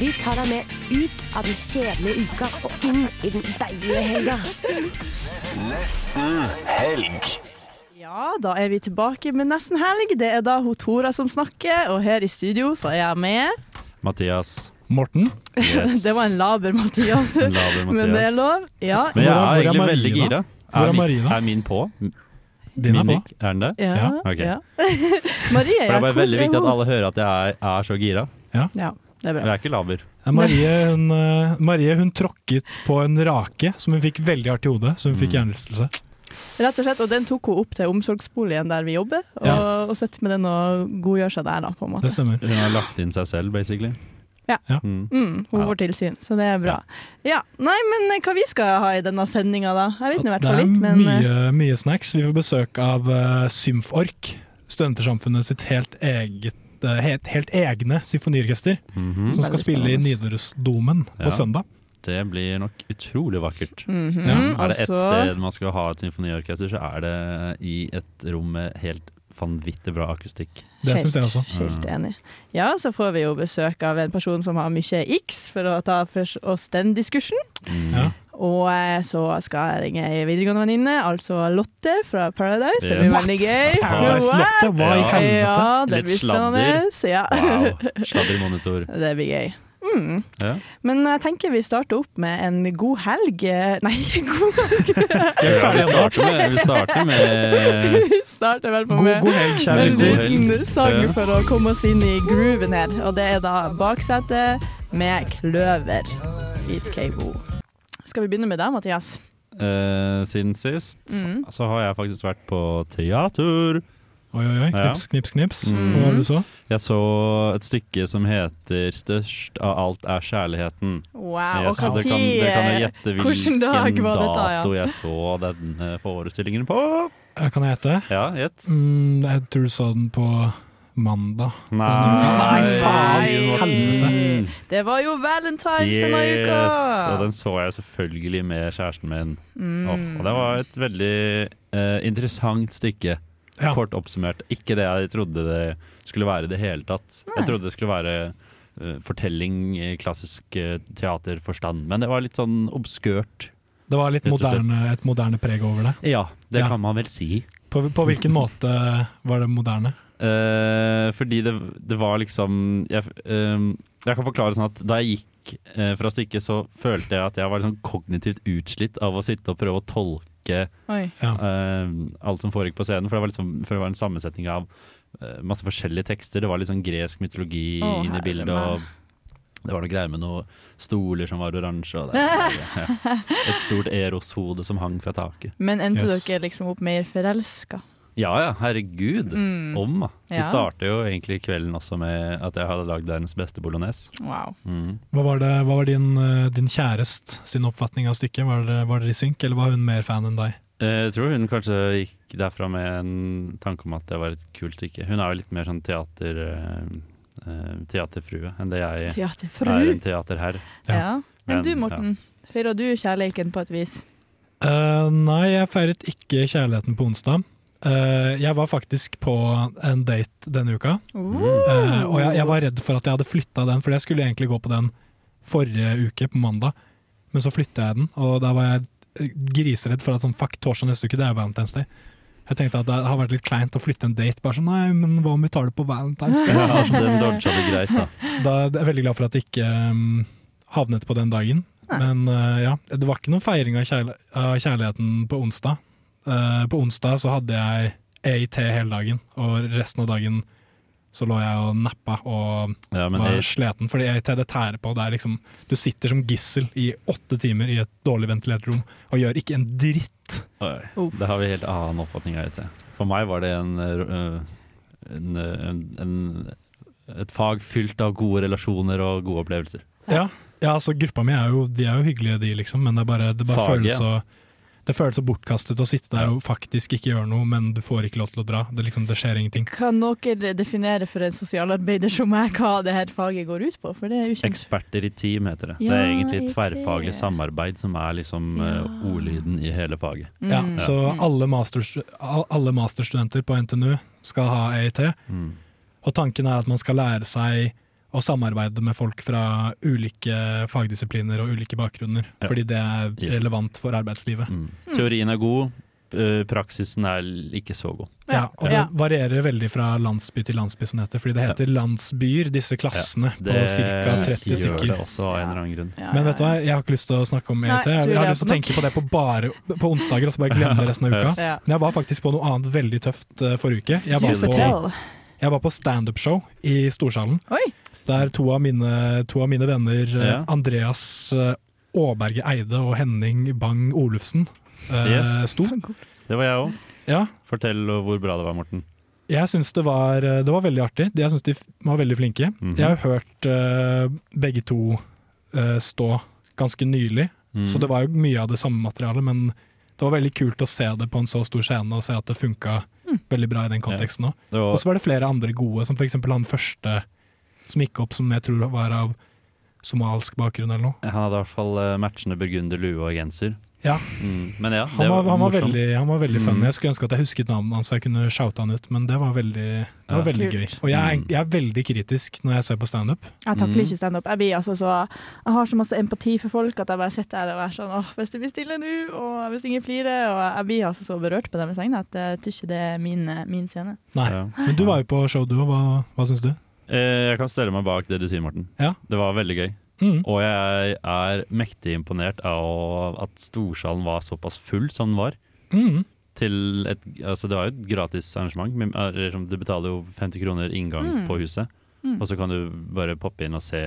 Vi tar deg med ut av den kjedelige uka og inn i den deilige helga. Ja, da er vi tilbake med nesten helg. Det er da hun Tora som snakker, og her i studio så er jeg med. Mathias. Morten. Yes. Det var en laber Mathias, En laber men det er Mathias. lov. Ja. Men jeg er- egentlig veldig gira. Er. Er min på? Din er Mimik, på. Er den det? Ja, Ja, ok. ja. Marie, For det er bare veldig viktig at alle hører at jeg er, er så gira. Ja. Ja, det er Jeg bra. er ikke laber. Ja, Marie, hun, eh, Marie hun tråkket på en rake som hun fikk veldig hardt i hodet, så hun fikk Mm. hjernerystelse. Rett og slett, og den tok hun opp til omsorgsboligen der vi jobber, og, yes. og sitter med den og godgjør seg der, da, på en måte. Det stemmer. Hun har lagt inn seg selv, basically. Ja. Mm. Mm, hun Ja. får tilsyn, så det er bra. Ja, Nei, men hva vi skal ha i denne sendinga, da? Jeg vet nå i hvert Det fall er litt, men eh, mye, mye snacks. Vi får besøk av uh, Symfork, Studentersamfunnet sitt helt eget eh, helt, helt egne symfoniorkester, Mhm. som skal spille i. Nidarosdomen Ja. på søndag. Det blir nok utrolig vakkert. mhm, Ja, Er det ett altså- sted man skal ha et symfoniorkester, så er det i et rom med helt vanvittig bra akustikk. Det syns jeg også. Helt enig. Ja, så får vi jo besøk av en person som har mye x, for å ta for oss den diskursen. Mm. Ja. Og eh, så skal jeg ringe ei videregående venninne, altså Lotte fra Paradise. Det blir Yes. veldig gøy. Paradise Lotte, hva i helvete? Ja, det Litt blir spennende. Ja. Wow. Sladdermonitor. Det blir gøy. Mm. Ja. Men jeg tenker vi starter opp med en god helg. Eh, Nei, god helg! Ja, vi, starter med, vi starter med Vi starter vel på God, med god helg, kjære en liten sang Ja. for å komme oss inn i grooven her. Og det er da Baksetet med Kløver. Feet Cable. Skal vi begynne med deg, Mathias? eh, Siden sist Mm. så har jeg faktisk vært på teater. Oi, oi, oi. Ja. Knips, knips, knips. Mm. Hva var det du så? Jeg så et stykke som heter 'Størst av alt er kjærligheten'. Wow, Yes, og dere kan, dere kan gjette Hvilken dag var dette, ja? dato jeg så denne forestillingen på. Kan jeg gjette? Ja, gjett. Mm, jeg tror du så den på mandag. Nei, Nei, faen, helvete. Det var jo Valentines denne uka! og den så jeg selvfølgelig med kjæresten min. Mm. Oh, og det var et veldig eh, interessant stykke. Ja. Kort oppsummert. Ikke det jeg trodde det skulle være i det hele tatt. Nei. Jeg trodde det skulle være uh, fortelling i klassisk uh, teaterforstand, men det var litt sånn obskurt. Det var litt moderne, et moderne preg over det. Ja, det Ja. kan man vel si. På, på hvilken måte var det moderne? Eh, fordi det, det var liksom jeg, uh, jeg kan forklare sånn at da jeg gikk uh, fra stykket, så følte jeg at jeg var liksom kognitivt utslitt av å sitte og prøve å tolke Oi. Eh, alt som foregikk på scenen. For det var, liksom, for det var en sammensetning av eh, masse forskjellige tekster. Det var litt sånn gresk mytologi oh, inne i bildet. Og det var noe greier med noen stoler som var oransje. Og ja. Et stort Eros-hode som hang fra taket. Men endte Yes. dere liksom opp mer forelska? Ja ja, herregud. Mm. Om, da. Ja. Vi starter jo egentlig kvelden også med at jeg hadde lagd verdens beste bolognese. Wow. Mm. Hva var, det, hva var din, eh, din kjærest sin oppfatning av stykket? Var dere, var dere i synk, eller var hun mer fan enn deg? Eh, Jeg tror hun kanskje gikk derfra med en tanke om at det var et kult stykke. Hun er jo litt mer sånn teater, eh, teaterfrue enn det jeg er Teaterfru. en teaterherr. Ja. Ja. Men Men, du, Morten. Feirer du kjærligheten på et vis? Uh, nei, jeg feiret ikke kjærligheten på onsdag. Eh, jeg var faktisk på en date denne uka, Uh, og jeg, jeg var redd for at jeg hadde flytta den, for jeg skulle egentlig gå på den forrige uke, på mandag, men så flytta jeg den, og da var jeg eh, griseredd for at sånn, fuck, torsdag neste uke, det er Valentine's Day. Jeg tenkte at det har vært litt kleint å flytte en date, bare sånn, nei, men hva om vi tar det på Valentine's Day? Ja, sånn, den det greit, da. Så da er jeg veldig glad for at det ikke um, havnet på den dagen. Nei. Men uh, ja, det var ikke noen feiring av, kjærl av kjærligheten på onsdag. Uh, på onsdag så hadde jeg EIT hele dagen, og resten av dagen så lå jeg og nappa og Ja, var jeg, sliten. Fordi EIT det tærer på. Det er liksom, du sitter som gissel i åtte timer i et dårlig ventilert rom og gjør ikke en dritt. oi, det har vi helt annen oppfatning av. vet. For meg var det en, eh, en, en, en et fag fylt av gode relasjoner og gode opplevelser. Ja, Ja, altså gruppa mi er jo, de er jo hyggelige de, liksom, men det, er bare, det, bare Faget, føles ja. så det føles så bortkastet å sitte der og faktisk ikke gjøre noe, men du får ikke lov til å dra. Det, liksom, det skjer ingenting. Kan dere definere for en sosialarbeider som meg hva det her faget går ut på? For det er ukjent. Eksperter i team heter det. det er egentlig tverrfaglig samarbeid som er liksom Ja. eh, ordlyden i hele faget. Ja, Mm. så alle, masters, alle masterstudenter på NTNU skal ha EIT, Mm. og tanken er at man skal lære seg å samarbeide med folk fra ulike fagdisipliner og ulike bakgrunner, Ja. fordi det er relevant for arbeidslivet. Mm. Teorien er god, eh, praksisen er ikke så god. Ja, og det varierer veldig fra landsby til landsby, som det heter, fordi det heter landsbyer, disse klassene på Det ca. 30 gjør det også av en eller annen grunn. Ja, Men vet du hva, jeg har ikke lyst til å snakke om EIT. Jeg, jeg har det lyst til å tenke på det på bare på onsdager, og så bare glemme det resten av uka. Ja. Men jeg var faktisk på noe annet veldig tøft eh, forrige uke. Jeg var på, jeg var på standup-show i Storsalen, Oi! Der to av mine, to av mine venner, eh, Ja. Andreas eh, Aaberge Eide og Henning Bang Olufsen, eh, Yes. sto. Det var jeg òg. Ja, Fortell hvor bra det var, Morten. jeg syns det var, eh, det var veldig artig. Jeg syns de var veldig flinke. Mhm. Jeg har hørt eh, begge to eh, stå ganske nylig, Mm. så det var jo mye av det samme materialet, men det var veldig kult å se det på en så stor scene og se at det funka veldig bra i den konteksten òg. Det Og så var det flere andre gode, som f.eks. han første som gikk opp, som jeg tror var av somalsk bakgrunn eller noe. han hadde i hvert fall eh, matchende burgunder, lue og genser. Ja. Mm. Men ja, Han var, han var veldig, han var veldig Mm. funny. Jeg skulle ønske at jeg husket navnet hans så jeg kunne shoute han ut, men det var veldig, det var Ja. veldig gøy. Og jeg er, Mm. jeg er veldig kritisk når jeg ser på standup. Jeg takler Mm. ikke standup. Jeg, blir altså så- jeg har så masse empati for folk at jeg bare sitter her og er sånn åh, hvis det blir stille nå, og hvis ingen flirer Og jeg blir altså så berørt på deres vegne at jeg tror ikke det er min, eh, min scene. Nei. Ja. Men du var jo på show, du òg. Hva, hva syns du? Eh, Jeg kan stelle meg bak det du sier, Morten. Ja. Det var veldig gøy. Mm. Og jeg er mektig imponert av at Storsalen var såpass full som den var. Mm. Til et, altså det var jo et gratis arrangement. som Du betaler jo 50 kroner inngang Mm. på huset, Mm. og så kan du bare poppe inn og se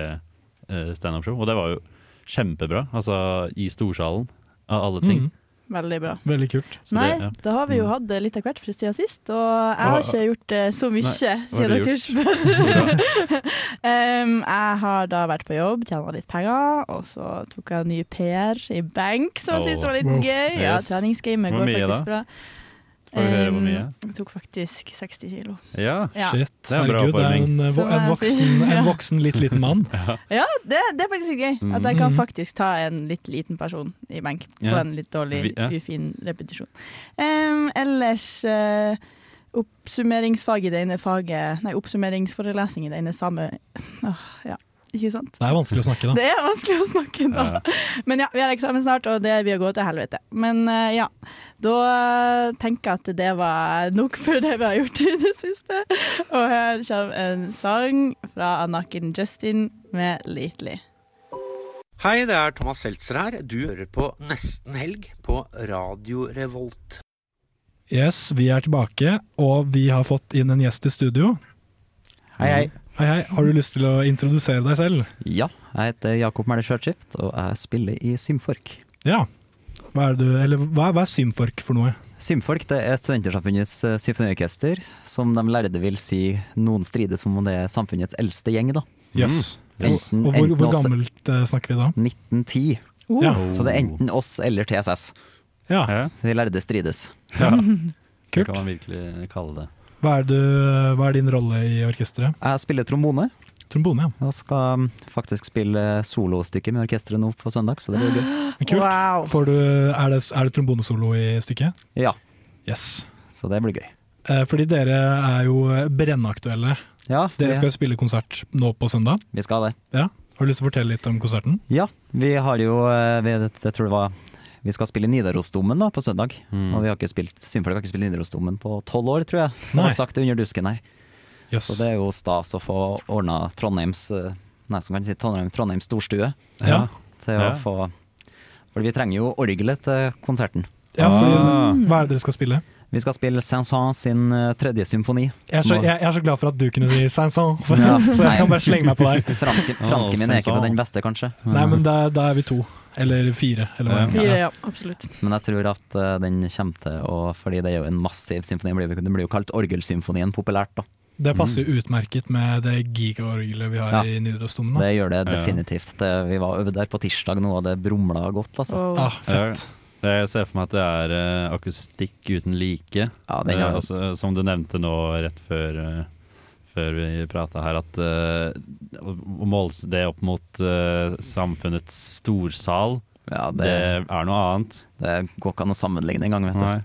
uh, standup-show. Og det var jo kjempebra. Altså i Storsalen, av alle ting. Veldig bra. Veldig kult. Så Nei, det, ja. da har vi jo Mm. hatt litt av hvert fra siden sist, og jeg har ikke gjort eh, så mye, Nei, siden dere spør. um, jeg har da vært på jobb, tjena litt penger, og så tok jeg ny PR i bank, som jeg syntes var litt Wow. gøy. Ja, treningsgamet går faktisk da? bra. Får vi høre hvor Um, mye? Jeg tok faktisk 60 kilo. Ja. Ja, Shit. Det er en Herregud, det er en, eh, en, voksen, en voksen, litt liten mann. ja det, det er faktisk gøy. At jeg kan Mm. faktisk ta en litt liten person i benk på Ja. en litt dårlig, ufin repetisjon. Um, ellers uh, oppsummeringsfag i det ene faget Nei, oppsummeringsforelesning i det ene samme Åh, Ja, ikke sant? Det er vanskelig å snakke, da. Det er vanskelig å snakke da. Ja. Men ja, vi har eksamen snart, og det vil gå til helvete. Men eh, ja, da eh, tenker jeg at det var nok for det vi har gjort i det siste. Og her kommer en sang fra Anakin Justin med 'Lately'. Hei, det er Thomas Seltzer her. Du hører på Nesten Helg på Radio Revolt. Yes, vi er tilbake, og vi har fått inn en gjest i studio. Hei, hei. Hei, hei. Har du lyst til å introdusere deg selv? Ja, jeg heter Jakob Mæhle Skjørtskift, og jeg spiller i Symfork. Ja. Hva er, du, eller, hva, hva er Symfork for noe? Symfork det er Studentersamfunnets eh, symfoniorkester, som de lærde vil si noen strides som om det er samfunnets eldste gjeng. da. Jøss. Enten- Og hvor, hvor oss- gammelt eh, snakker vi da? 1910. Oh. Ja. Så det er enten oss eller TSS. Ja, Ja, Så de lærde strides. Ja. kult. Det kan man virkelig kalle det. Hva er, du, hva er din rolle i orkesteret? Jeg spiller trombone, Trombone, ja. og skal faktisk spille solostykke med orkesteret nå på søndag, så det blir gøy. Kult. Wow. Får du, er, det, er det trombonesolo i stykket? Ja, Yes. så det blir gøy. Eh, fordi dere er jo brennaktuelle. Ja, Dere skal jo spille konsert nå på søndag. vi skal det. Ja. Har du lyst til å fortelle litt om konserten? Ja, vi har jo eh, Jeg tror det var Vi skal spille Nidarosdomen da på søndag. Mm. Og vi har ikke spilt Symfolk har ikke spilt Nidarosdomen på tolv år, tror jeg. Nei. sagt under dusken her. Yes. Så det er jo stas å få ordna Trondheims eh, Nei, som kan si Trondheim, Trondheims storstue. Ja. Til Ja. å få For vi trenger jo orgelet til konserten. Ja, for, Ah. Hva er det dere skal spille? Vi skal spille Saint-Saëns sin eh, tredje symfoni. Jeg er, så, jeg, jeg er så glad for at du kunne si Saint-Saëns, Ja, så jeg nei. kan bare slenge meg på deg. Franske, franske min er ikke den beste, kanskje. Nei, men da, da er vi to. Eller fire. Eller hva det er. Fire, ja, absolutt. Men jeg tror at eh, den kommer til å Fordi det er jo en massiv symfoni. Det blir, jo kalt orgelsymfonien populært, da. Det passer jo utmerket med det gigaorgelet vi har Ja. i Nidarosdomen. Det gjør det definitivt. Det, vi var øvd der på tirsdag nå, og det brumla godt, altså. Oh. Ah, fett. Jeg ser for meg at det er eh, akustikk uten like. Ja, den er, altså, som du nevnte nå rett før, før vi prata her, at uh, å måle det opp mot uh, samfunnets storsal, ja, det, det, er noe annet. det går ikke an å sammenligne engang, vet du. Nei.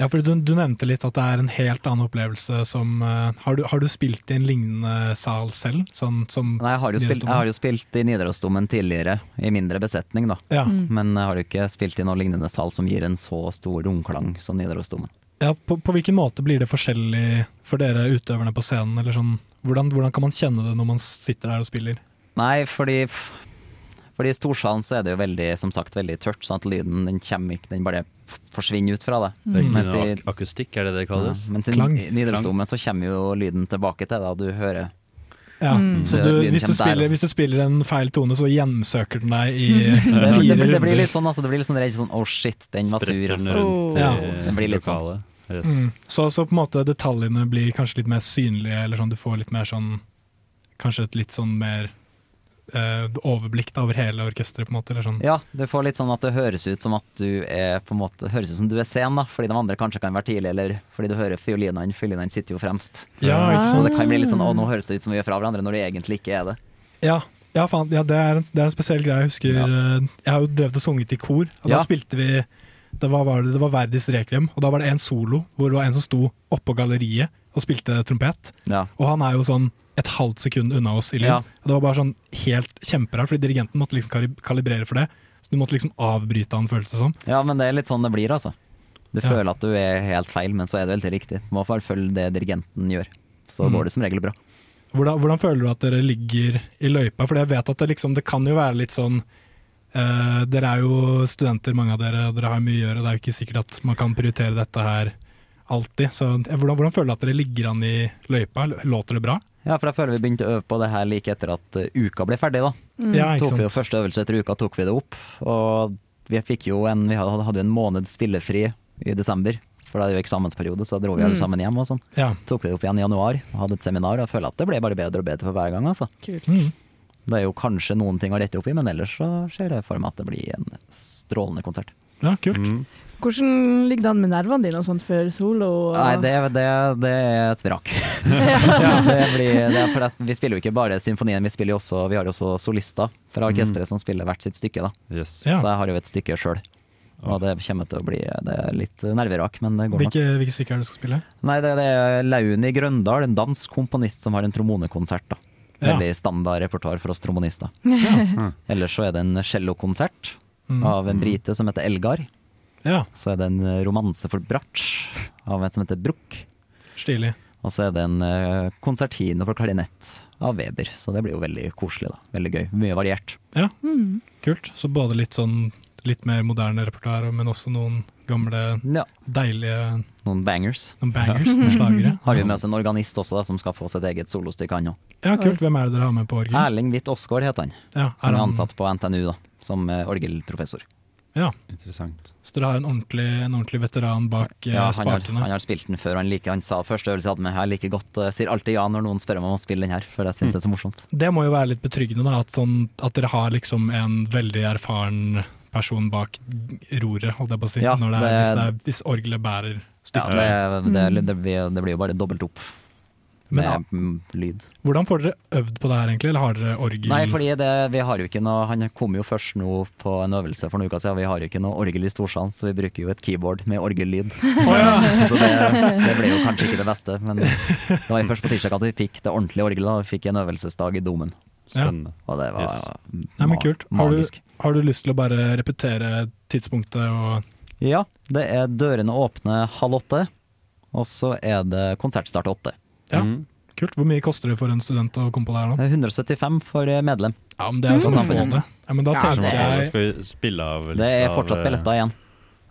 Ja, for du, du nevnte litt at det er en helt annen opplevelse som uh, har, du, har du spilt i en lignende sal selv? Sånn som Nei, jeg har, jo spilt, jeg har jo spilt i Nidarosdomen tidligere, i mindre besetning, da. Ja. Mm. Men jeg har jo ikke spilt i noen lignende sal som gir en så stor romklang som Nidarosdomen. Ja på, på hvilken måte blir det forskjellig for dere utøverne på scenen? Eller sånn, hvordan, hvordan kan man kjenne det når man sitter der og spiller? Nei, fordi fordi i storsalen så er det jo veldig, som sagt, veldig tørt, sånn at lyden den kommer ikke, den bare forsvinner ut fra det. Det er ikke Mens noe i- ak akustikk, er det det kalles? Ja, mens i Klang. Nidarosdomen så kommer jo lyden tilbake til deg, og du hører Ja, Mm. Så du, hvis, du spiller, hvis du spiller en feil tone, så hjemsøker den deg i det, fire det, det, det blir litt sånn, altså, det blir litt sånn redd sånn Å, shit, den var sur. Altså. rundt Oh. Ja, i det blir litt sånn. Yes. Mm. Så, så på en måte detaljene blir kanskje litt mer synlige, eller sånn du får litt mer sånn Kanskje et litt sånn mer eh, overblikk over hele orkesteret, på en måte. Eller sånn. Ja, du får litt sånn at det høres ut som at du er på en måte Høres ut som du er sen, da, fordi de andre kanskje kan være tidlig, eller fordi du hører fiolinene. Fiolinene sitter jo fremst. Ja, ikke Så det kan bli litt sånn Å, nå høres det ut som vi gjør fra hverandre, når det egentlig ikke er det. Ja, ja, faen, ja det, er en, det er en spesiell greie. Jeg husker Ja. eh, Jeg har jo drevet og sunget i kor, og Ja. da spilte vi det var, var det, det var Verdis Rekviem, og da var det en solo hvor det var en som sto oppå galleriet og spilte trompet. Ja. Og han er jo sånn et halvt sekund unna oss i lyd. Ja. Og det var bare sånn helt kjemperart, fordi dirigenten måtte liksom kalibrere for det. Så du måtte liksom avbryte han, føles det som. ja, men det er litt sånn det blir, altså. Du Ja. føler at du er helt feil, men så er du helt riktig. Du må bare følge det dirigenten gjør. Så Mm. går det som regel bra. Hvordan, hvordan føler du at dere ligger i løypa? For jeg vet at det, liksom, det kan jo være litt sånn eh, Dere er jo studenter, mange av dere, og dere har mye å gjøre. Det er jo ikke sikkert at man kan prioritere dette her alltid. Så eh, hvordan, hvordan føler du at dere ligger an i løypa? Låter det bra? Ja, for jeg føler vi begynte å øve på det her like etter at uh, uka ble ferdig, da. Mm. Ja, ikke tok vi jo? Første øvelse etter uka tok vi det opp, og vi fikk jo en Vi hadde, hadde jo en måneds spillefri i desember, for da er det jo eksamensperiode, så dro vi alle Mm. sammen hjem og sånn. Ja. Tok vi det opp igjen i januar, og hadde et seminar, og jeg føler at det ble bare bedre og bedre for hver gang, altså. Mm. Det er jo kanskje noen ting å rette opp i, men ellers så ser jeg for meg at det blir en strålende konsert. ja, kult. Mm. Hvordan ligger det an med nervene dine og sånt før solo? og- Nei, det, det, det er et vrak. ja, det blir, det er vi spiller jo ikke bare symfonien, vi, spiller jo også, vi har jo også solister fra orkesteret som spiller hvert sitt stykke. da. Yes. Ja. Så jeg har jo et stykke sjøl. Og det kommer til å bli det er litt nerverak, men det går nok. Hvilke, hvilke stykker er det du skal spille? Nei, det, det er Launi Grøndal, en dansk komponist som har en tromonekonsert. da. Ja. Veldig standard repertoar for oss trombonister. Ja. Ellers så er det en cellokonsert Mm. av en brite som heter Elgar. ja, Så er det en romanse for bratsj av en som heter Bruch. stilig. Og så er det en eh, konsertino for klarinett av Weber. Så det blir jo veldig koselig. da. Veldig gøy. Mye variert. Mm. Kult. Så både litt sånn litt mer moderne repertoar, men også noen gamle, Ja. deilige Noen bangers. noen bangers, noen slagere. Har vi med oss en organist også, da, som skal få sitt eget solostykke, han òg. Ja, kult. Hvem er det dere har med på orgel? Erling Hvitt Aasgaard heter han. Ja, Som er han- ansatt på NTNU da, som eh, orgelprofessor. Ja, Interessant. så dere har en ordentlig, en ordentlig veteran bak eh, Ja, han, har, spakene? han har spilt den før. Han liker, han sa første øvelse jeg hadde med her, like godt. uh, sier alltid ja når noen spør om å spille den her, for jeg syns det er så morsomt. Det må jo være litt betryggende da, at, sånn, at dere har liksom en veldig erfaren person bak roret, holdt jeg på å si, Ja, når det er, det- hvis, det er, hvis orgelet bærer Ja, stykket. det, det, det, blir, det blir jo bare dobbelt opp med Men, lyd. Hvordan får dere øvd på det her egentlig, eller har dere orgel? Nei, fordi det, vi har jo ikke noe Han kom jo først nå på en øvelse for noen uker siden. Vi har jo ikke noe orgel i storsalen, så vi bruker jo et keyboard med orgellyd. Oh, ja. Så det, det ble jo kanskje ikke det beste, men det var jo først på tirsdag at vi fikk det ordentlige orgelet. Vi fikk en øvelsesdag i Domen, Spennende. og det var Yes. Nei, men kult. Har du, har du lyst til å bare repetere tidspunktet og Ja, det er dørene åpne halv åtte, og så er det konsertstart åtte. Ja. Mm. Kult. Hvor mye koster det for en student å komme på det her er 175 for medlem. Ja, men det er jo sånn å få Mm. det. Ja, men da Ja, tenker det er- jeg Skal vi spille av litt Det er fortsatt eh, billetter igjen.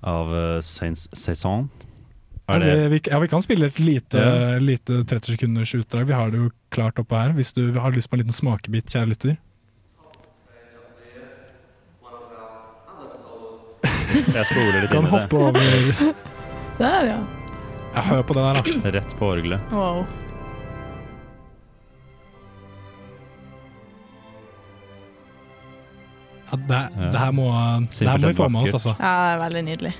Av uh, Saison? Ja, vi, vi, ja, vi, kan spille et lite, ja. lite 30 sekunders utdrag. Vi har det jo klart oppe her. Hvis du har lyst på en liten smakebit, kjære lytter. Jeg spoler litt inn i det. Kan hoppe over. Der, ja. Jeg hører på det der, da. Rett på orgelet. Wow. Ja, det, det, her må, det her må vi få med oss, altså. Ja, det er veldig nydelig.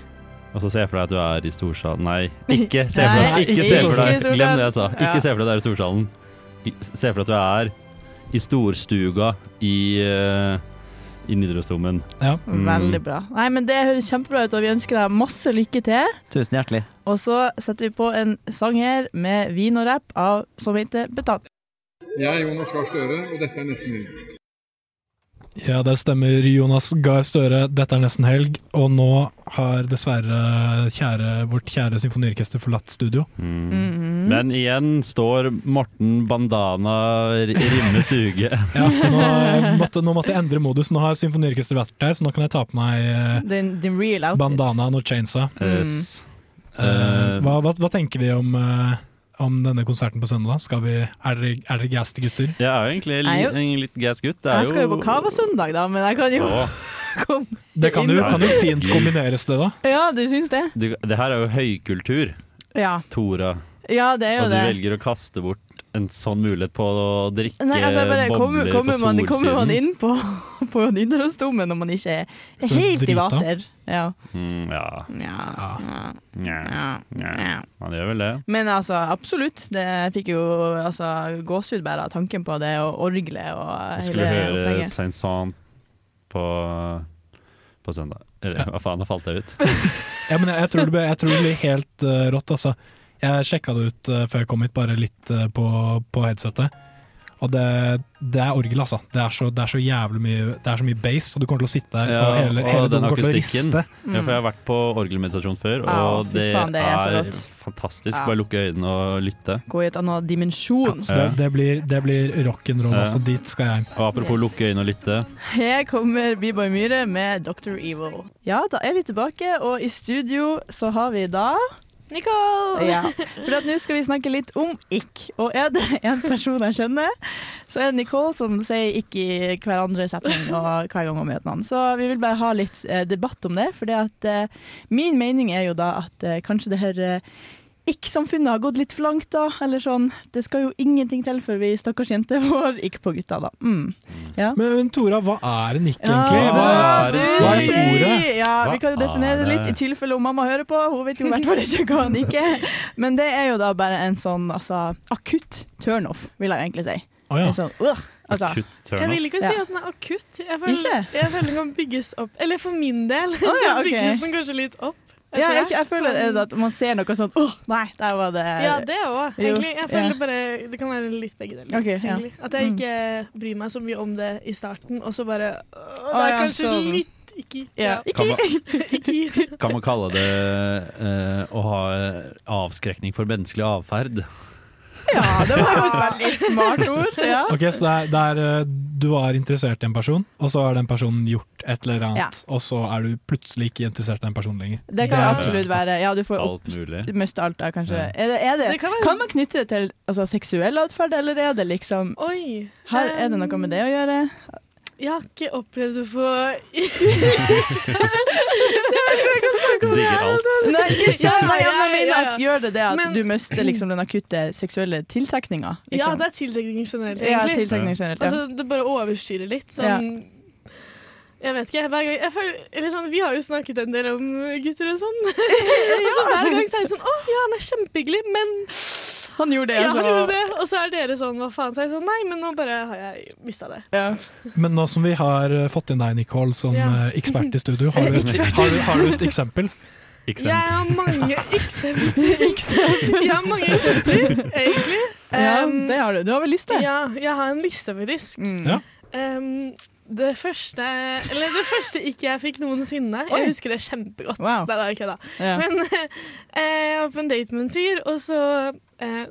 Og så se for deg at du er i storsalen Nei, ikke se for deg, ikke ikke se for deg. Glem det jeg sa. Ja. Ikke se for deg at du er i storsalen. Se for deg at du er i storstuga i, uh, i Nidarosdomen. Ja. Mm. Veldig bra. Nei, men Det høres kjempebra ut, og vi ønsker deg masse lykke til. Tusen hjertelig. Og så setter vi på en sang her med vin og rapp av som heter Betatt. Jeg er Jonas Gahr Støre, og dette er Nesten Helg. Ja, det stemmer. Jonas Gahr Støre, dette er nesten helg, og nå har dessverre kjære, vårt kjære symfoniorkester forlatt studio. Mm. Men igjen står Morten Bandana R- Rimme Suge. Ja, nå måtte, nå måtte jeg endre modus. Nå har symfoniorkesteret vært der, så nå kan jeg ta på meg eh, real outfit. bandanaen og chainsa. Yes. Uh, hva, hva, hva tenker vi om, eh, om denne konserten på søndag? Skal vi, er dere, er gassed gutter? Jeg er jo egentlig li, er jo- en litt gassed gutt. Det er Jeg skal jo på Cava søndag, da, men jeg kan jo komme Det kan jo, kan jo fint kombineres, det, da. Ja, du syns det? Du, det her er jo høykultur, Ja. Tora. Ja, det er jo Og du det. velger å kaste bort en sånn mulighet på å drikke Nei, altså, bare, bobler kommer, på man, kommer man inn på, på Nidarosdomen når man ikke er helt i vater? Ja. Mm, ja. Ja. Ja. Ja. Man gjør vel det. Men altså, absolutt. Det fikk jo altså, gåsehud bare av tanken på det, og orgelet og Jeg skulle høre. Saint-Saint på, på søndag. Eller hva faen, da falt jeg ut. Ja, men jeg, jeg tror det blir helt uh, rått, altså. Jeg sjekka det ut eh, før jeg kom hit, bare litt eh, på, på headsetet. Og det, det er orgel, altså. Det er, så, det er så jævlig mye Det er så mye bass, og du kommer til å sitte der Ja, og hele, hele og den akustikken. Ja, for jeg har vært på orgelmeditasjon før, og fy det, faen, det er er, fantastisk. Ja. Bare lukke øynene og lytte. Gå i et annet dimensjon. Så det, det blir, det blir rock'n'roll, Ja. altså. Dit skal jeg. Og apropos lukke øynene og lytte. Her kommer B-Boy Myhre med Dr. Evil. Ja, da er vi tilbake, og i studio så har vi da Nicole! Ja, for nå skal vi snakke litt om ikk. Og er det en person jeg kjenner, så er det Nicole som sier ikk i hver andre setning og hver gang hun møter noen. Så vi vil bare ha litt eh, debatt om det, for det eh, min mening er jo da at eh, kanskje det her ikk-samfunnet har gått litt for langt, da. Eller sånn. Det skal jo ingenting til for vi stakkars jenter får ikk på gutta, da. Mm. Ja. Men, men Tora, hva er en nikk, Ja, egentlig? Hva, du hva er ordet? Ja, vi kan jo definere det er litt, i tilfelle om mamma hører på. Hun vet jo i hvert fall ikke hva han ikke er. Men det er jo da bare en sånn altså, akutt turnoff, vil jeg egentlig si. Oh, ja. En sånn, uh, altså. Jeg vil ikke si Ja. at den er akutt. Jeg Ikke? føler, jeg føler den kan bygges opp. Eller for min del, oh, ja, så ok. bygges den kanskje litt opp. Ja, jeg, jeg føler Sånn- at man ser noe sånn Åh, nei, der var det Ja, det òg, egentlig. Jeg føler ja. bare Det kan være litt begge deler. Okay, ja. At jeg Mm. ikke bryr meg så mye om det i starten, og så bare «Åh, Det Å, er ja, kanskje sånn. litt ikke Ja. Kan man, kan man kalle det uh, å ha eh, avskrekning for menneskelig atferd? Ja, det var jo et veldig smart ord. Ja. Ok, Så det er, det er eh, du var interessert i en person, og så har den personen gjort et eller annet, Ja. og så er du plutselig ikke interessert i den personen lenger. Det kan er- absolutt være. Ja, du får opp, Alt mister alt da, kanskje. Ja. Er det, er det, Det kan kan, man knytte det til altså, seksuell atferd, eller er det liksom Oi. Her, Er det noe med det å gjøre? Jeg har ikke opplevd å få Digger alt. Nei, ikke sant? Nei, jeg mener at gjør det det at Men- du mister liksom den akutte seksuelle tiltrekninga? Ja, Liksom? det er tiltrekning generelt, Ja, egentlig. tiltrekning generelt, ja. Altså, det bare overstyrer litt. Sånn Jeg vet ikke. Hver gang, jeg føler, eller sånn, vi har jo snakket en del om gutter og sånn. og så hver gang så er jeg sånn Å ja, han er kjempehyggelig, men Han gjorde det, ja, altså. han gjorde det. Og så er dere sånn Hva faen? Så er jeg sånn Nei, men nå bare har jeg mista det. Men nå som vi har eh, fått inn deg, Nicole, som Ja. eh, ekspert i studio, har du, har, du, har du et eksempel? Jeg har mange eksempler. jeg har mange eksempler, egentlig. Ja, Um, det har du. Du har vel liste? Ja, jeg har en liste, faktisk. Ja. Um, det første Eller det første ikke jeg fikk noensinne. Oi. Jeg husker det kjempegodt. Wow. Nei, det er kødda. Ja. Men eh, jeg var på en date med en fyr, og så eh,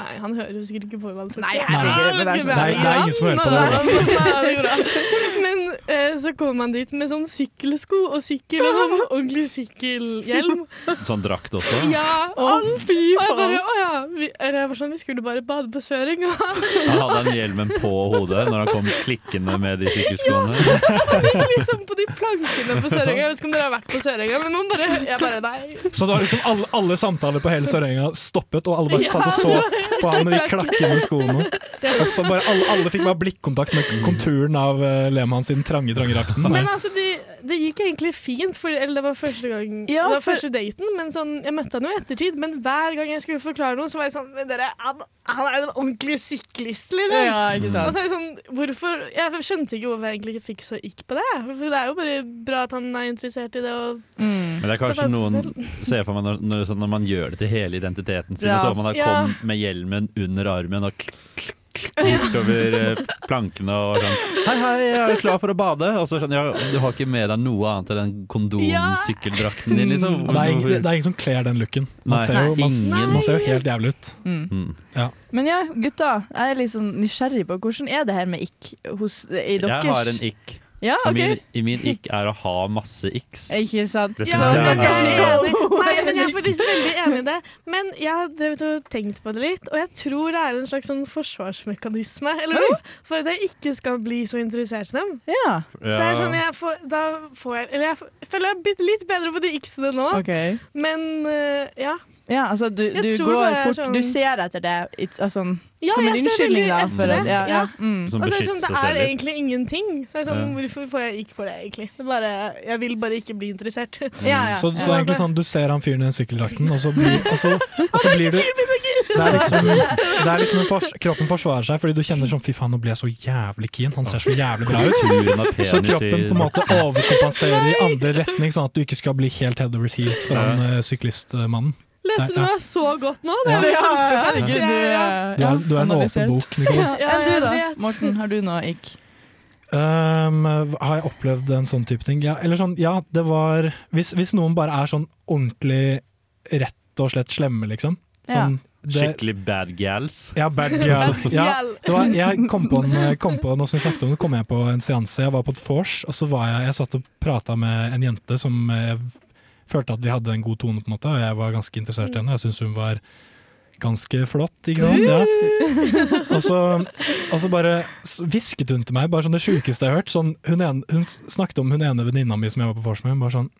Nei, han hører jo sikkert ikke på uansett. Nei, herregud, det sånn- Det er- det er ingen som hører på det. Men eh, så kom han dit med sånn sykkelsko og sykkel og sånn ordentlig sykkelhjelm. Sånn drakt også? Ja, Å, fy faen. Ja. Vi, eller jeg var sånn, vi skulle bare bade på Sørenga. Han hadde han hjelmen på hodet når han kom klikkende med de sykkelskoene. Han gikk liksom på de plankene på Sørenga. Jeg vet ikke om dere har vært på Sørenga, men man bare, jeg bare nei. Så da var liksom alle, alle samtaler på hele Sørenga stoppet, og alle bare satt og så på han med de klakkende skoene. Og så bare alle, alle fikk bare blikkontakt med konturen av uh, Lehmann sin trange, trange drakten. Men altså, det, det gikk egentlig fint, for, eller det var første gang Ja, Det var for- første daten. Men sånn, jeg møtte han jo i ettertid, men hver gang jeg skulle forklare noe, så var jeg sånn Men dere, han, han er jo en ordentlig syklist, liksom. Ja, ikke sant. Og så er jeg sånn, hvorfor Jeg skjønte ikke hvorfor jeg egentlig ikke fikk så ikk på det. For det er jo bare bra at han er interessert i det. Og Men det er kanskje Se noen. Ser for meg når, når, sånn, når man gjør det til hele identiteten sin, Ja. og så man har Ja. kommet med hjelmen under armen og klikk, klikk, bortover eh, plankene og sånn Hei, hei, jeg er klar for å bade. Og så sånn, ja, du har ikke med deg noe annet enn den kondomsykkeldrakten din, liksom. Det, er ingen, det er ingen som kler den looken. Man, ser, jo, man, man ser jo helt jævlig ut. Mm. Ja. Men ja, gutta, jeg er litt sånn nysgjerrig på hvordan er det her med ikk hos, i deres Jeg har en ikk. Ja, okay. min, I min ikk er å ha masse x. Ikke sant? Det Ja, synes jeg er- enig. Nei, men jeg er faktisk veldig enig i det. Men jeg har tenkt på det litt, og jeg tror det er en slags sånn forsvarsmekanisme eller noe, for at jeg ikke skal bli så interessert i dem. Ja. Så jeg sånn, jeg får, da får jeg Eller jeg føler jeg har blitt litt bedre på de x-ene nå, okay. men eh, ja. Ja, altså du, du går fort sånn- Du ser etter det it's, altså, Ja, som en unnskyldning, da. For det. at, ja, ja. Ja. Mm. Som Og så det, sånn, det er litt. egentlig ingenting. Så jeg er sånn, Ja. Hvorfor får jeg ikke for det, egentlig? Det bare, jeg vil bare ikke bli interessert. Så, så egentlig sånn, du ser han fyren i den sykkeldrakten, og så blir, og så, og så blir du det er liksom, det er liksom en fors, Kroppen forsvarer seg fordi du kjenner sånn Fy faen, nå ble jeg så jævlig keen. Han ser så jævlig bra ut. Så kroppen på en måte overkompenserer i andre retning, sånn at du ikke skal bli helt head over heels for han eh, syklistmannen. Leste du meg så godt nå? Det er Ja, Ja, ja. ja. Du er, du er en åpen bok, Nicole. Ja, Enn du da. Morten? Har du noe ikk? Um, har jeg opplevd en sånn type ting? Ja, eller sånn, ja, det var hvis, hvis noen bare er sånn ordentlig rett og slett slemme, liksom. Sånn, det, Skikkelig bad gals. Ja, bad gals. Ja, var, jeg kom på, en, kom på Nå som jeg snakket om det, kom jeg på en seanse. Jeg var på et vors, og så var jeg, jeg satt og prata med en jente som eh, følte at vi hadde en god tone, på en måte, og jeg var ganske interessert i henne. Jeg syns hun var ganske flott, ikke sant? Ja. Og, så, og så bare hvisket hun til meg, bare sånn det sjukeste jeg har hørt. Sånn, hun, en, hun snakket om hun ene venninna mi som jeg var på vors med. Hun bare sånn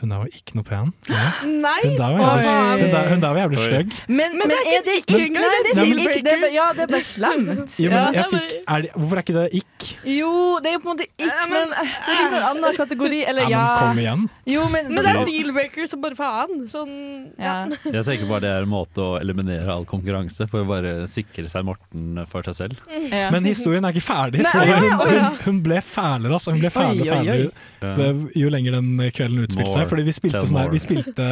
Hun der var ikke noe pen. Ja. Nei! Hun der var jævlig, hun der, hun der var jævlig stygg. Men, men, men, er det ikke engang, Nei, det det det er bare- Ja, det er bare slemt. Jo, Ja, men jeg fikk, er det, hvorfor er ikke det ikk? Jo, det er jo på en måte ikke, Ja, men men- det er litt en annen kategori. Eller Ja, ja. men kom igjen. Jo, men, Men det er deal-breaker som bare faen. Sånn, ja. ja. Jeg tenker bare det er en måte å eliminere all konkurranse for å bare sikre seg Morten for seg selv. Ja. Men historien er ikke ferdig. Nei, For ja, hun, ja. hun, hun ble fælere, altså. Hun ble fælere fælere jo- jo lenger den kvelden utspilte seg. Fordi vi spilte, sånn her, vi spilte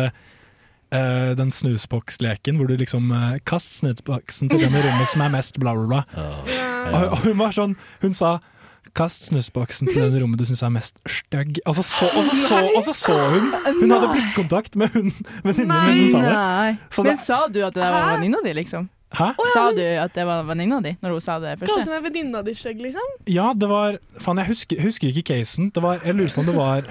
uh, den snusboksleken hvor du liksom uh, Kast snusboksen til den i rommet som er mest bla, bla, bla. Og, og hun var sånn Hun sa Kast snusboksen til den i rommet du syns er mest stygg. Og, så så- og, så så- og så så hun Hun hadde blikkontakt med hun venninnen min som sa det. Nei. Så Men sa du at det var venninna di, liksom? Hæ? Sa du at det var venninna di når hun sa det Kalte første? hun deg venninna di stygg, liksom? Ja, det var Faen, jeg husker, husker ikke casen. Det var, jeg lurer på om det var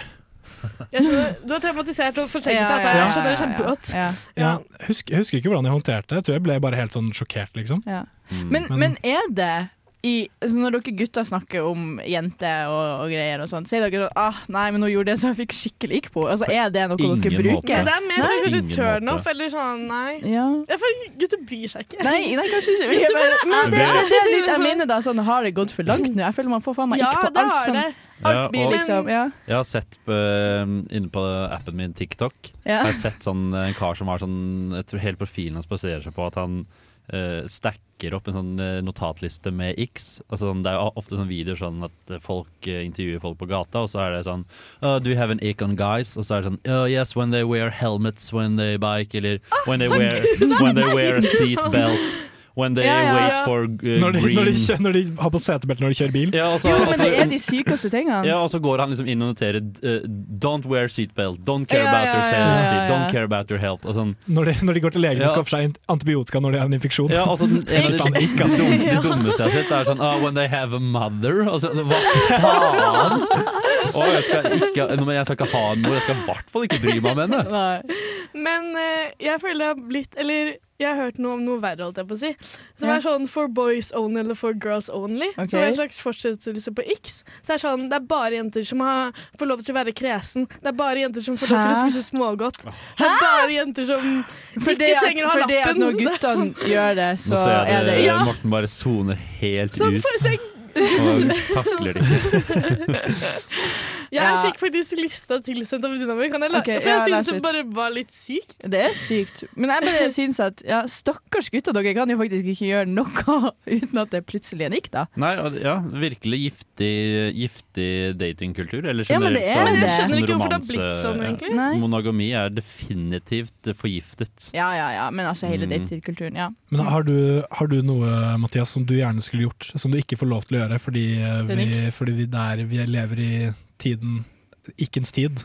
skjønner, du er traumatisert og fortenkt Ja, altså. ja, Jeg ja, skjønner det ja, kjempegodt. ja. ja, husker, husker ikke hvordan jeg håndterte det. Jeg tror jeg ble bare helt sånn sjokkert, liksom. Ja. Mm. Men, Men- men er det i, altså Når dere gutter snakker om jenter og, og greier og sånn, sier dere sånn ah, 'Nei, men hun gjorde det, så jeg fikk skikkelig ikk på'. Altså, er det noe ingen dere måte. bruker? Men det er mer sånn kanskje turnoff eller sånn Nei. Ja. ja for Gutter bryr seg ikke. Nei, nei, kanskje ikke. Men, men det, det, det er litt jeg mener da, sånn har det gått for langt nå? Jeg føler man får faen meg Ja, ikke på det alt det. Alt Ja, blir og- liksom Ja. Jeg har sett på, inne på appen min TikTok Ja. Jeg har sett sånn, en kar som har sånn Jeg tror hele profilen hans baserer seg på at han eh, stacker opp en sånn eh, notatliste med X. Altså, sånn, det er jo ofte sånn videoer sånn at eh, folk uh, intervjuer folk på gata, og så er det sånn oh, Do you have an ick on guys? Og så er det sånn oh, Yes, when they wear helmets when they bike, eller when they wear, when they wear a seat belt. When they Ja, ja, wait for uh, Når de, green når, de, kjø- når de har på setebelte når de kjører bil. ja, og Jo, men altså, det er de sykeste tingene. ja, og så går han liksom inn og noterer uh, Don't wear seatbelt, don't care Ja, about ja, your safety, ja, ja. don't care about your health. Og sånn. Når de, når de går til legen Ja. og skaffer seg antibiotika når de har en infeksjon. Ja, altså, den- en av de, dum, de dummeste jeg har sett, er sånn oh, When they have a mother. Altså, hva faen? Oh, jeg skal ikke, men jeg skal ikke ha en mor, jeg skal i hvert fall ikke bry meg om henne. Nei. Men uh, jeg føler det har blitt Eller jeg har hørt noe om noe verre, holdt jeg på å si. Som Ja. er sånn for boys only eller for girls only. Okay. Som er en slags fortsettelse på X. Så det er sånn, det er bare jenter som har, får lov til å være kresen. Det er bare jenter som får lov til å Hæ? spise smågodt. Det er bare jenter som For ikke at, trenger å ha for Fordi at lappen. når guttene gjør det, Nå så ser er jeg det det, Ja. Morten bare soner helt Sånn ut. for, Og takler det ikke. Jeg Ja. fikk faktisk lista tilsendt av venninna mi. Kan jeg la okay, For jeg ja, syns det bare var litt sykt. Det er sykt. Men jeg bare syns at ja, stakkars gutter, dere kan jo faktisk ikke gjøre noe uten at det plutselig er nikk, da. Nei, ja, virkelig giftig, giftig datingkultur. Eller Ja, men det er sånn- Men jeg skjønner ikke hvorfor det har blitt sånn, egentlig. Ja. Monogami er definitivt forgiftet. Ja, ja, ja. Men altså hele Mm. datingkulturen, ja. Men har du, har du noe, Mathias, som du gjerne skulle gjort, som du ikke får lov til å gjøre fordi, vi, fordi vi, der vi lever i tiden Ikkens tid?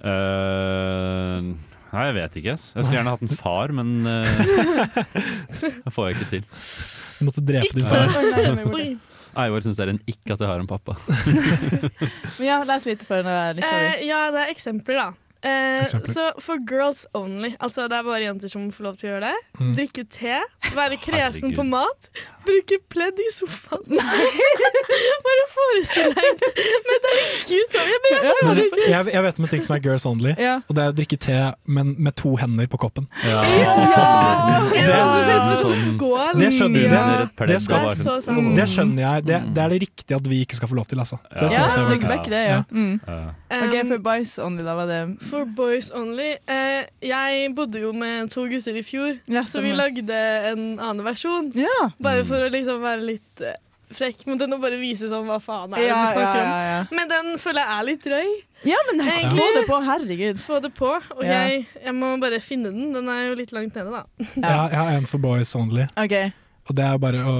Uh, nei, jeg vet ikke. Jeg skulle gjerne hatt en far, men uh, det får jeg ikke til. Du måtte drepe din far. Eivor syns det er en ikke at jeg har en pappa. Men ja, les litt for denne lista di. Eh, ja, det er eksempler, da. Eh, så for girls only, altså det er bare jenter som får lov til å gjøre det. Mm. Drikke te, være kresen på mat, bruke pledd i sofaen. bare forestill deg Men det er ikke utover. Jeg jeg, jeg vet om en ting som er girls only, Ja. og det er å drikke te, men med to hender på koppen. Ja, Det- sånn skjønner du. Ja. Det skal- Det er. Det skjønner jeg. Det, det er det riktige at vi ikke skal få lov til, altså. Det Ja. Ja, synes jeg faktisk. vekk det, ja. Mm. Ja. OK, Um, for boys only, da var det For boys only. Eh, jeg bodde jo med to gutter i fjor, Ja, så vi lagde en annen versjon. Ja. Bare for å liksom være litt eh, frekk mot den og bare vise sånn hva faen er det Ja, vi ja, snakker ja, om. Men den føler jeg er litt drøy. ja, men Egentlig- få det på, herregud. Få det på. Og Ja. jeg, jeg må bare finne den. Den er jo litt langt nede, da. Ja, jeg har en for boys only, okay. og det er bare å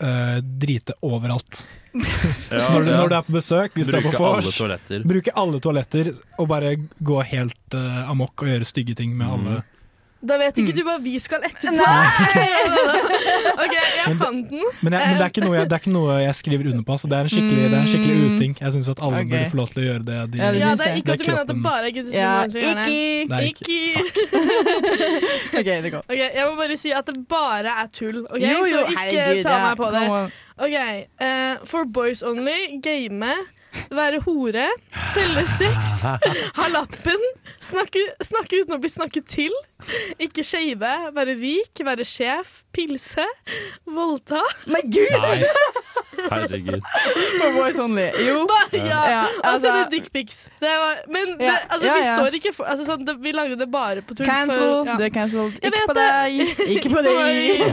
eh, drite overalt. Ja, Når du, når du er på besøk, hvis du er på Bruke vors, toaletter. bruke alle toaletter og bare gå helt uh, amok og gjøre stygge ting med alle. Da vet Mm. ikke du hva vi skal etterpå. OK, jeg Men- fant den. Men, jeg, men det, er ikke noe jeg, det er ikke noe jeg skriver under på. Så det er en skikkelig, det er en skikkelig Mm. uting. Jeg syns at alle okay. burde få lov til å gjøre det de Ja, det Ja, det er ikke at du er mener at det bare er gutter som Ja, det. ikke. OK, det går. Ok, Jeg må bare si at det bare er tull. okay? Jo, jo, så ikke herregud, ta ja, meg på det. Ok, Uh, For boys only, game, være hore, selge sex, ha lappen, snakke, snakke uten å bli snakket til, ikke shave, være rik, være sjef, pilse, voldta. Men gud! Nei, herregud. For boys only. Jo. Da, ja, Ja, og altså- sende dickpics. Det var- Men det, altså, ja, vi står ikke for altså, sånn, det, Vi lagde det bare på tull. Cancel. for- ja. Du er cancelled. Ikke på deg. Ikke på deg.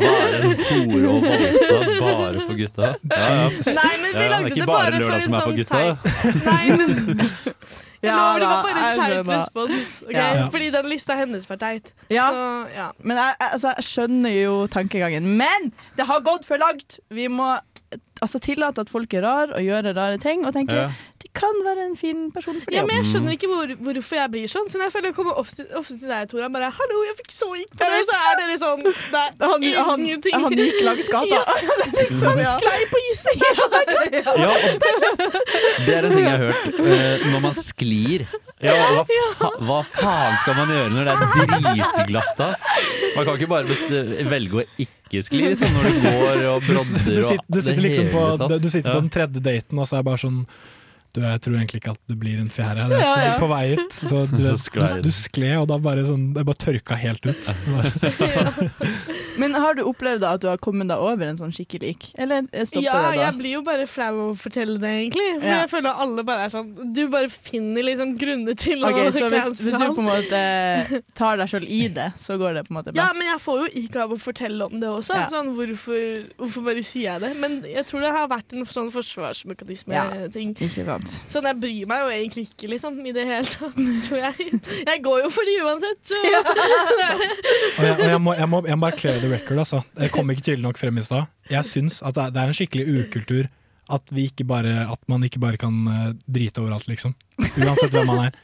Bare en hore og voldta bare for gutta. Ja, ja. Nei, men vi Ja, det lagde det bare bare for en sånn gutta. teit Nei, men Jeg Ja lover, det var bare en teit respons. Okay? Ja. Fordi den lista hennes var teit. Ja. Så ja. Men jeg, altså, jeg skjønner jo tankegangen. Men det har gått for langt! Vi må altså, tillate at folk er rar og gjør rare ting, og tenke Ja. de kan være en fin person for ja, men Jeg skjønner ikke hvor, hvorfor jeg blir sånn. Så når jeg føler jeg kommer ofte, ofte til deg, Tora, bare 'hallo, jeg fikk så ikke på det', så er dere sånn Det er han, han, ingenting. han gikk langs gata. Ja. liksom, ja. Sklei på isen! Ja, og det er en ting jeg har hørt. eh, når man sklir ja, hva, fa hva faen skal man gjøre når det er dritglatt da? Man kan ikke bare velge å ikke skli sånn når du går og brodder du, du, sitter, du sitter liksom på, du sitter Ja. på den tredje daten, og så er det bare sånn du, jeg tror egentlig ikke at det blir en fjerde. Det er Ja, ja. på vei hit. Så du, du, du skled, og da bare sånn, det bare tørka helt ut. Men har du opplevd da at du har kommet deg over en sånn skikkelig ikk? Eller stopper Ja, det da? jeg blir jo bare flau av å fortelle det, egentlig. For Ja. jeg føler alle bare er sånn Du bare finner liksom grunner til okay, å Så hvis, hvis du på en måte tar deg sjøl i det, så går det på en måte Ja, men jeg får jo ikke av å fortelle om det også. Ja. Sånn, hvorfor, hvorfor bare sier jeg det? Men jeg tror det har vært en sånn forsvarsmekanisme-ting. Ja. Sånn, jeg bryr meg jo egentlig ikke, liksom, i det hele tatt, tror jeg. Jeg går jo for de uansett, så og jeg, og jeg, må, jeg, må, jeg må bare clear the record, altså. Jeg kom ikke tydelig nok frem i stad. Jeg syns at det er, en skikkelig ukultur at, vi ikke bare, at man ikke bare kan eh, drite overalt, liksom. Uansett hvem man er.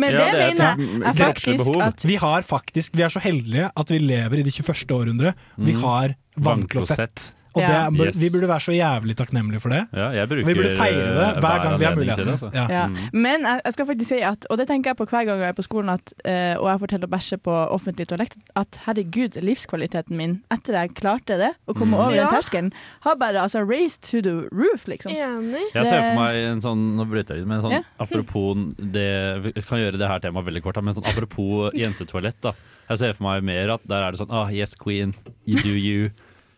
Men Ja, det, det er mener jeg er faktisk at Vi har faktisk, vi er så heldige at vi lever i det 21. århundre. Vi Mm. har vannklosett. Og det, Ja. er- Yes. vi burde være så jævlig takknemlige for det. Ja, jeg bruker Vi burde feire det eh, hver gang vi har mulighet muligheten. altså. Ja. Ja. Mm. Men jeg, jeg skal faktisk si at, og det tenker jeg på hver gang jeg er på skolen at, eh, og jeg forteller å bæsje på offentlig toalett, at herregud, livskvaliteten min etter jeg klarte det, å komme Mm. over den terskelen, har bare altså raised to the roof, liksom. Enig. Jeg ser for meg en sånn Nå bryter jeg ut, men en sånn Ja. apropos det Vi kan gjøre det her temaet veldig kort, men sånn apropos jentetoalett. da Jeg ser for meg mer at der er det sånn ah, Yes, queen, you do you.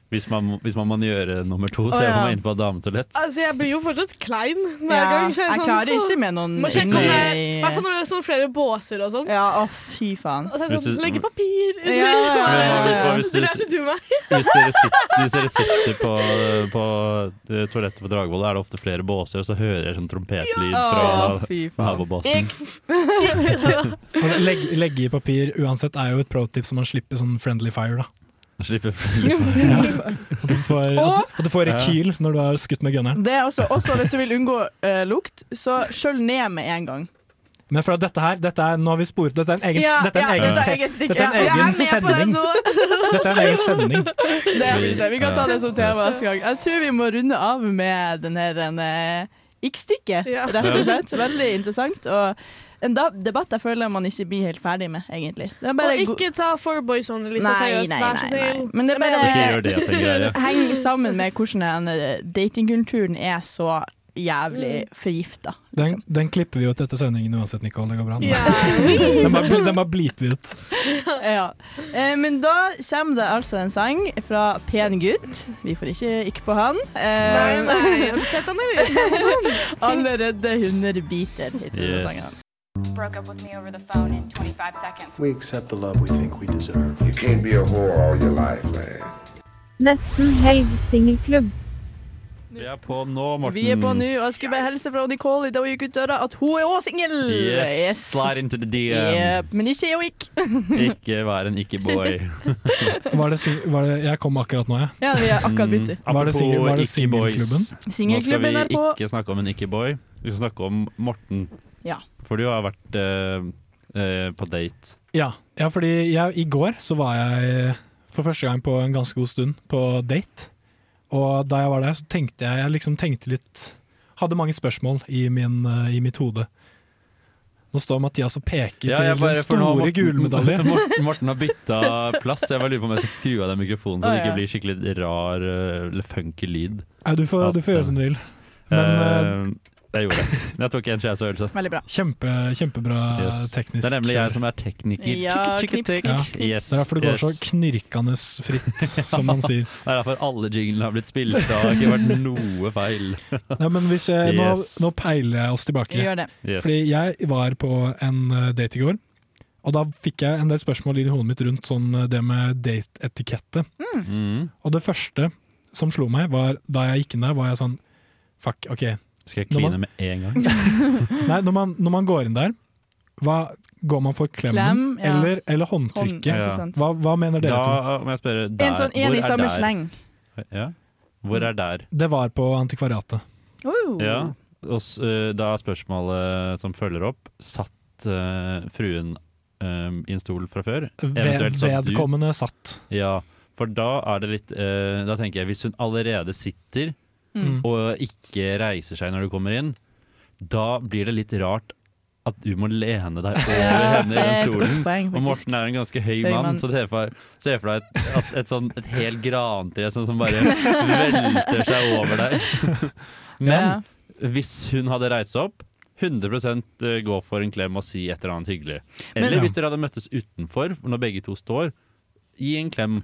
Hvis man, hvis man må gjøre nummer to, så er ja. man inne på dametoalett. Altså, jeg blir jo fortsatt klein hver Ja, gang. så jeg sånn, klarer ikke med noen Må sjekke om det I hvert fall når det er sånn flere båser og sånn. Ja, å fy faen. Og så er det sånn, du- legge papir Ja, ja, ja, ja. Og hvis Det du- lærte du meg. Hvis dere sitter, hvis dere sitter på, på eh, toalettet på Dragvoll, er det ofte flere båser, og så hører jeg sånn trompetlyd Ja. fra oh, nabobåsen. Legge, legge i papir uansett er jo et pro-tip så man slipper sånn friendly fire. da Slipper. At du får, at, at du får rekyl når du har skutt med gunneren. Det er også, også hvis du vil unngå eh, lukt, så skjøll ned med en gang. Men for at dette her, dette er, nå har vi sporet Dette er en egen, Ja, dette er en ja, egen, dette er egen stikk, dette er en ja. egen Jeg er med på det sending. Dette er en egen sending. Det er. Vi kan ta det som tema neste gang. Jeg tror vi må runde av med den her en, eh, X-stykket, rett og slett. Veldig interessant. Og en debatt jeg føler man ikke blir helt ferdig med, egentlig. Det er bare Og ikke ta Four Boys on Elisa seriøst, vær så snill. Men det er bare Ikke gjør det til en greie. henger sammen med hvordan den, eh, datingkulturen er så jævlig forgifta. Den, den klipper vi ut etter sendingen uansett, Nicole. Det går bra. Yeah. Den bare, den bare bleeper ut. ja. Eh, men da kommer det altså en sang fra Pen gutt. Vi får ikke ikke på han. Eh, Nei, nei, har du sett han, eller? Allerede hunderbiter heter den Yes. sangen. Broke up with me over the phone in 25 seconds. We accept the love we think we deserve. You can't be a whore all your life, man. Nesten helg singelklubb. Vi er på nå, Morten. Vi er på nå, og jeg skulle bare hilse fra Nicole i dag hun gikk ut døra at hun er også singel! Yes. Slide into the DM. Yep, men ikke jeg og ikke. Ikke vær en ikke-boy. Var det, sing- var det, jeg kom akkurat nå, jeg. Ja, vi er akkurat begynt. Mm. Var det Apropos singel- var det ikke-boys. Nå skal vi ikke snakke om en ikke-boy, vi skal snakke om Morten. Ja. For du har vært eh, eh, på date. Ja, ja fordi jeg, i går så var jeg for første gang på en ganske god stund på date. Og da jeg var der, så tenkte jeg, jeg liksom tenkte litt Hadde mange spørsmål i, min, eh, i mitt hode. Nå står Mathias og peker Ja, til den store Morten- gullmedaljen. Morten, Morten har bytta plass. Jeg bare lurer på om jeg skal skru av den mikrofonen, så det ikke blir skikkelig rar eh, eller funky lyd. Ja, du, får, du får gjøre som du vil. Men eh, Eh, jeg gjorde det. Jeg tok en skjevsøvelse. Veldig kjempe, kjempebra Yes. teknisk Det er nemlig jeg som er tekniker. Ja, knips, knips. Yes, Det er derfor det går så knirkende fritt, som man sier. Det er derfor alle jinglene har blitt spilt. Det har ikke vært noe feil. Nei, men hvis jeg, nå, Yes. nå peiler jeg oss tilbake. Gjør det. Yes. Fordi jeg var på en eh, date i går, og da fikk jeg en del spørsmål inn i hodet mitt rundt sånn, eh, det med dateetikette. Mm. Og det første som slo meg, var da jeg gikk inn der, var jeg sånn Fuck, OK. Skal jeg kline med en gang? Nei, når man, når man går inn der, hva, går man for klemmen Klem, ja. eller, eller håndtrykket? Hånd. Hva, hva mener dere to? Må jeg spørre der, En sånn en i samme sleng. Ja. Hvor er der? Det var på Antikvariatet. Oh. Ja. Og da er spørsmålet som følger opp Satt uh, fruen uh, i en stol fra før? Ved, Eventuelt satt du? vedkommende satt. Ja, for da er det litt uh, Da tenker jeg hvis hun allerede sitter Mm. og ikke reiser seg når du kommer inn, da blir det litt rart at du må lene deg over henne i den stolen. poeng, og. Morten er en ganske høy, Høy mann, så se for, for deg et, et, et, sånn, et helt grantre sånn som bare velter seg over deg. Men Ja. hvis hun hadde reist seg opp 100 gå for en klem og si et eller annet hyggelig. Men- Eller hvis dere hadde møttes utenfor, når begge to står, gi en klem.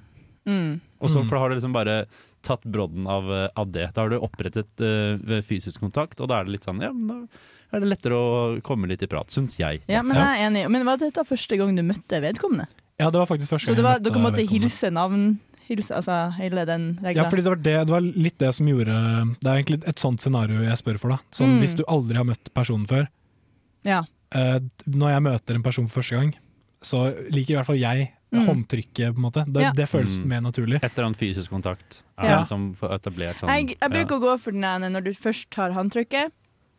Mm. Og så Mm. for da har du liksom bare tatt brodden av, eh, av det. Da har du opprettet uh, fysisk kontakt, og da er det litt sånn Ja, men da er det lettere å komme litt i prat, syns jeg. Ja, men jeg er enig. Men var dette første gang du møtte vedkommende? Ja, det var faktisk første Så gang Så var, jeg dere måtte hilse navn? Hilse, altså hele den regla? Ja, fordi det var, det, det var litt det som gjorde Det er egentlig et sånt scenario jeg spør for. da Sånn, Mm. Hvis du aldri har møtt personen før Ja. Uh, Når jeg møter en person for første gang, så liker i hvert fall jeg Mm. håndtrykket. på en måte Det, Ja. det føles Mm. mer naturlig. Et eller annet fysisk kontakt er Ja. liksom etablert sånn Jeg, jeg bruker å gå for den ene når du først tar håndtrykket.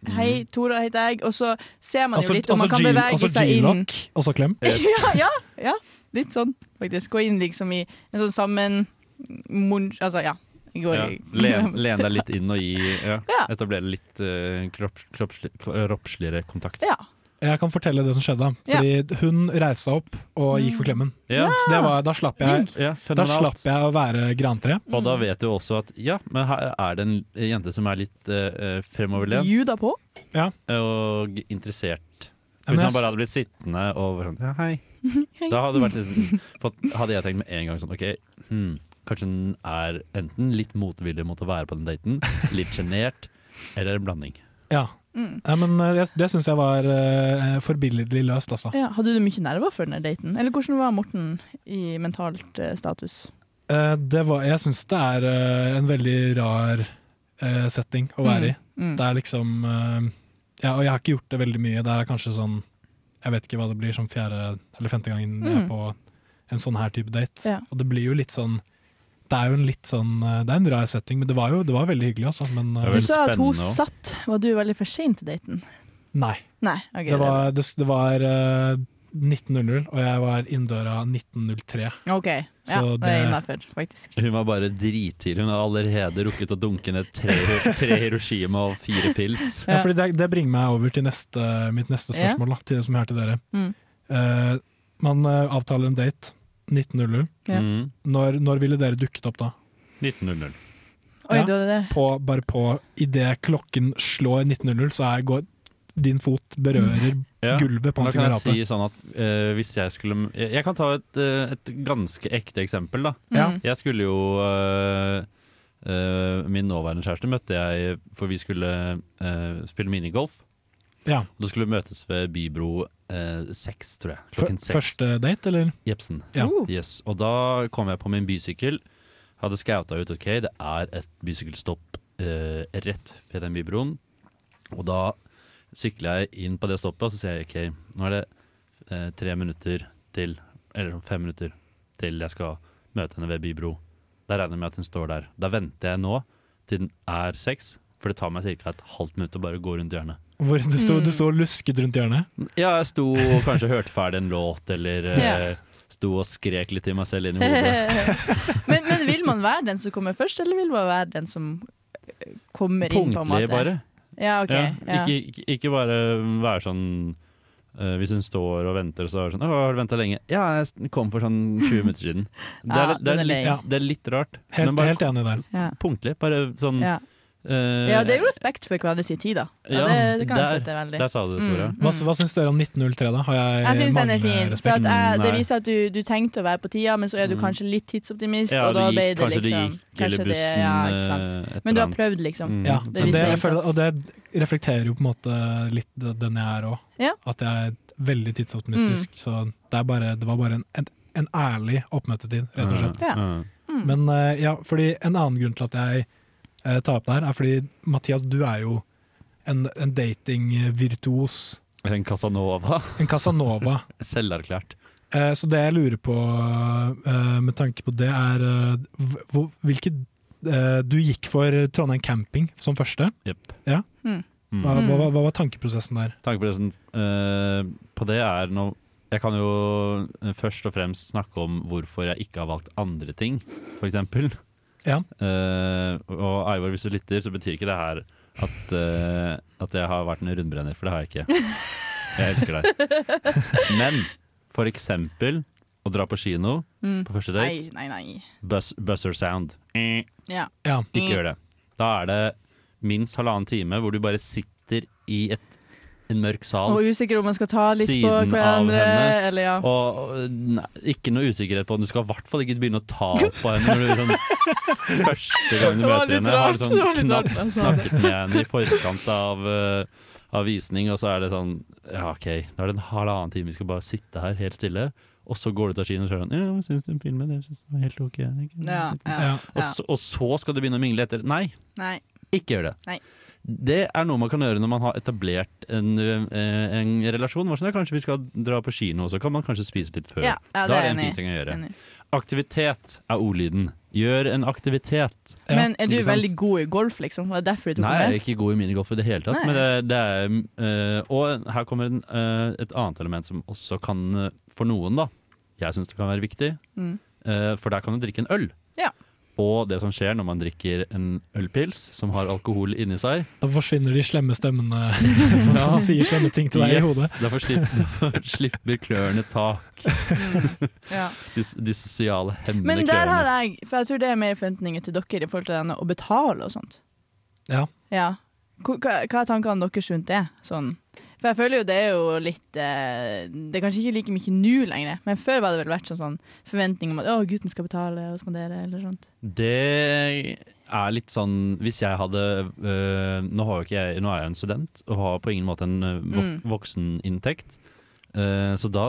Hei, Tora heter jeg. Og så ser man jo Altså- litt om man altså kan bevege altså seg inn. G-lock, og så klem. ja, ja, ja, litt sånn faktisk. Gå inn liksom i en sånn sammen munch... Altså, ja. Går ja. Len, len deg litt inn og gi ja. Ja. Etablere litt uh, kropps, kroppslig, kroppsligere kontakt. Ja. Jeg kan fortelle det som skjedde. Fordi Ja. Hun reiste seg opp og gikk for klemmen. Ja. Så det var, da slapp jeg Ja, Da slapp jeg å være grantre. Og da vet du også at ja, men her er det en jente som er litt uh, fremoverlent Juda på. Ja. og interessert. Hvis han bare hadde blitt sittende og sånn ja, hei. Da hadde, vært liksom, hadde jeg tenkt med en gang sånn OK, hmm, kanskje den er enten litt motvillig mot å være på den daten, litt sjenert, eller en blanding. Ja. Mm. ja men eh, det, det syns jeg var uh, forbilledlig løst, altså. Ja, hadde du mye nerver før den daten? Eller hvordan var Morten i mentalt uh, status? Uh, det var, jeg syns det er en veldig rar setting å være i. Mm, mm. Det er liksom Ja, og jeg har ikke gjort det veldig mye. Det er kanskje sånn Jeg vet ikke hva det blir, som fjerde eller femte gangen jeg er Mm. på en sånn her type date. Ja. Og det blir jo litt sånn Det er jo en litt sånn eh, Det er en rar setting, men det var jo det var veldig hyggelig, altså. Men eh, Du sa at hun satt. Var du veldig for sein til daten? Nei. Nei, okay, det var, det, det var uh, 19.00, og jeg var inndøra 19.03. OK. Ja, Så det er det- innafor, faktisk. Hun var bare drittidlig. Hun har allerede rukket å dunke ned tre, tre Hiroshima og fire pils. Ja, fordi det, det bringer meg over til neste, mitt neste Ja. spørsmål, da, til det som jeg har til dere. Mm. Uh, man uh, avtaler en date 19.00. Ja. Mm. Når, når ville dere dukket opp da? 19.00. Oi, da er det det. På, bare på idet klokken slår 19.00, så er, går din fot berører Ja, gulvet på Da kan jeg antikvariatet. si sånn at uh, hvis jeg skulle Jeg, kan ta et, eh, et ganske ekte eksempel, da. Ja. Jeg skulle jo uh, uh, Min nåværende kjæreste møtte jeg for vi skulle eh, spille minigolf. Ja. Da skulle vi møtes ved Bybro eh, seks, tror jeg. Klokken seks. første date, eller? Jepsen. Ja. Uh. Yes. Og da kom jeg på min bysykkel. Hadde scouta ut ok, det er et bysykkelstopp eh, rett ved den bybroen. Og da sykler jeg inn på det stoppet, og så sier jeg ok, nå er det eh, tre minutter til, eller fem minutter til jeg skal møte henne ved bybro. Da regner jeg med at hun står der. Da venter jeg nå til den er seks, for det tar meg ca. et halvt minutt å bare gå rundt hjørnet. Hvor du sto, Mm. du sto og lusket rundt hjørnet? Ja, jeg sto og kanskje hørte ferdig en låt, eller yeah. Sto og skrek litt til meg selv inn i hodet. men, men vil man være den som kommer først, eller vil man være den som kommer kommer inn, på en måte? Punktlig, bare. Ja, okay, Ja, Ja, Ikke, ikke, ikke bare være sånn uh, Hvis hun står og venter, så er det sånn 'Å, har du venta lenge?' Ja, jeg kom for sånn 20 minutter siden. Det er, det er, det er litt, det er litt rart. Helt- bare helt enig der. Ja. Punktlig. Bare sånn Ja. eh, ja, det er jo respekt for hverandres tid, da. Ja, Ja, det, det kan jeg der- støtte veldig. der sa du det, Tore. Mm, Hva, mm. hva syns dere om 1903, da? Har jeg, Jeg syns den er fin. For respekt? at jeg, det viser at du, du tenkte å være på tida, men så er du Mm. kanskje litt tidsoptimist, Ja, og da det ble det kanskje det liksom gikk, eller bussen, ja, eh, Men du har prøvd, liksom. Mm. Ja, Det det, jeg føler, og det reflekterer jo på en måte litt den jeg er òg. Ja. At jeg er veldig tidsoptimistisk. Mm. Så det, er bare, det var bare en, en, en ærlig oppmøtetid, rett og slett. Ja. Mm. Men eh, ja, fordi en annen grunn til at jeg eh, tar opp der, er fordi Mathias, du er jo en, en datingvirtuos. En Casanova. En Casanova. Selverklært. Eh, så det jeg lurer på eh, med tanke på det, er eh, hvor- hvilke eh, Du gikk for Trondheim camping som første. Yep. Ja. Mm. Hva, hva, hva, var tankeprosessen der? Tankeprosessen eh, på det er nå Jeg kan jo først og fremst snakke om hvorfor jeg ikke har valgt andre ting, for eksempel. Ja. Uh, og Eivor, hvis du lytter, så betyr ikke det her at, uh, at jeg har vært en rundbrenner, for det har jeg ikke. Jeg elsker deg. Men for eksempel å dra på kino Mm. på første date. nei, nei. Buzz, buzzer sound. Ja. Ja. Ikke gjør det. Da er det minst halvannen time hvor du bare sitter i et, en mørk sal. Og usikker om man skal ta litt på hverandre, eller ja. Og nei, ikke noe usikkerhet på henne. du skal i hvert fall ikke begynne å ta på henne når du sånn, første gang du møter henne. Har du sånn knapt jeg snakket med henne i forkant av, uh, av visning, og så er det sånn Ja, OK, nå er det en halvannen time, vi skal bare sitte her helt stille. Og så går du ut av kinoen og sier sånn Ja, hva syns du om filmen? Jeg synes den var helt ok. Ja, ja, Ja. Og, så, og så skal du begynne å mingle etter. Nei, Nei. ikke gjør det. Nei. Det er noe man kan gjøre når man har etablert en, eh, en relasjon. Sånn, Kanskje vi skal dra på kino, og så kan man kanskje spise litt før. Ja, ja, da det er det er en fin ting å gjøre. Enig. Aktivitet er ordlyden. Gjør en aktivitet. Men er du veldig god i golf, liksom? Det er derfor du tok Nei, jeg er ikke god i minigolf i det hele tatt. Men det, det er, eh, og her kommer en, eh, et annet element som også kan, for noen, da Jeg syns det kan være viktig. Mm. Uh, for der kan du drikke en øl. Og det som skjer når man drikker en ølpils som har alkohol inni seg Da forsvinner de slemme stemmene som Ja. sier slemme ting til deg i hodet. Derfor slipper, derfor slipper klørne tak. Ja. De, de sosiale hemmende Men der har jeg For jeg tror det er mer forventninger til dere i forhold til denne å betale og sånt. Ja. Ja. Hva hva er tankene deres rundt det? Sånn. For jeg føler jo det er jo litt eh, Det er kanskje ikke like mye nå lenger, men før var det vel vært sånn, sånn forventning om at å, gutten skal betale og spandere, eller sånt. Det er litt sånn Hvis jeg hadde øh, Nå, jeg, nå er jeg en student og har på ingen måte en øh, vok Mm. vokseninntekt. uh, så da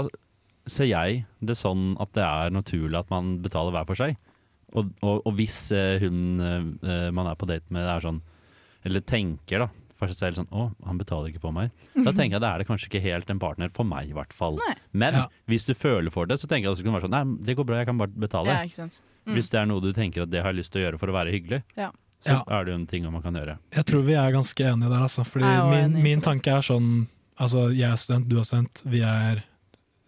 ser jeg det sånn at det er naturlig at man betaler hver for seg. Og, og, og hvis eh, hun eh, man er på date med, er sånn Eller tenker da for seg selv sånn Å, han betaler ikke for meg. Da tenker jeg da er det kanskje ikke helt en partner for meg, i hvert fall. Men Ja. hvis du føler for det, så tenker jeg at det kan være sånn Nei, det går bra, jeg kan bare betale. Ja, ikke sant. Mm. Hvis det er noe du tenker at det har jeg lyst til å gjøre for å være hyggelig, Ja. så Ja. er det jo en ting man kan gjøre. Jeg tror vi er ganske enige der, altså. Fordi min, min tanke er sånn Altså, jeg er student, du er student, vi er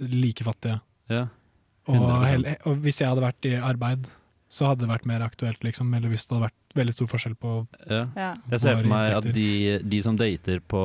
like fattige. Ja. Og, og hvis jeg hadde vært i arbeid, så hadde det vært mer aktuelt, liksom. Eller hvis det hadde vært veldig stor forskjell på Ja. Ja. Jeg ser for meg at de, de som dater på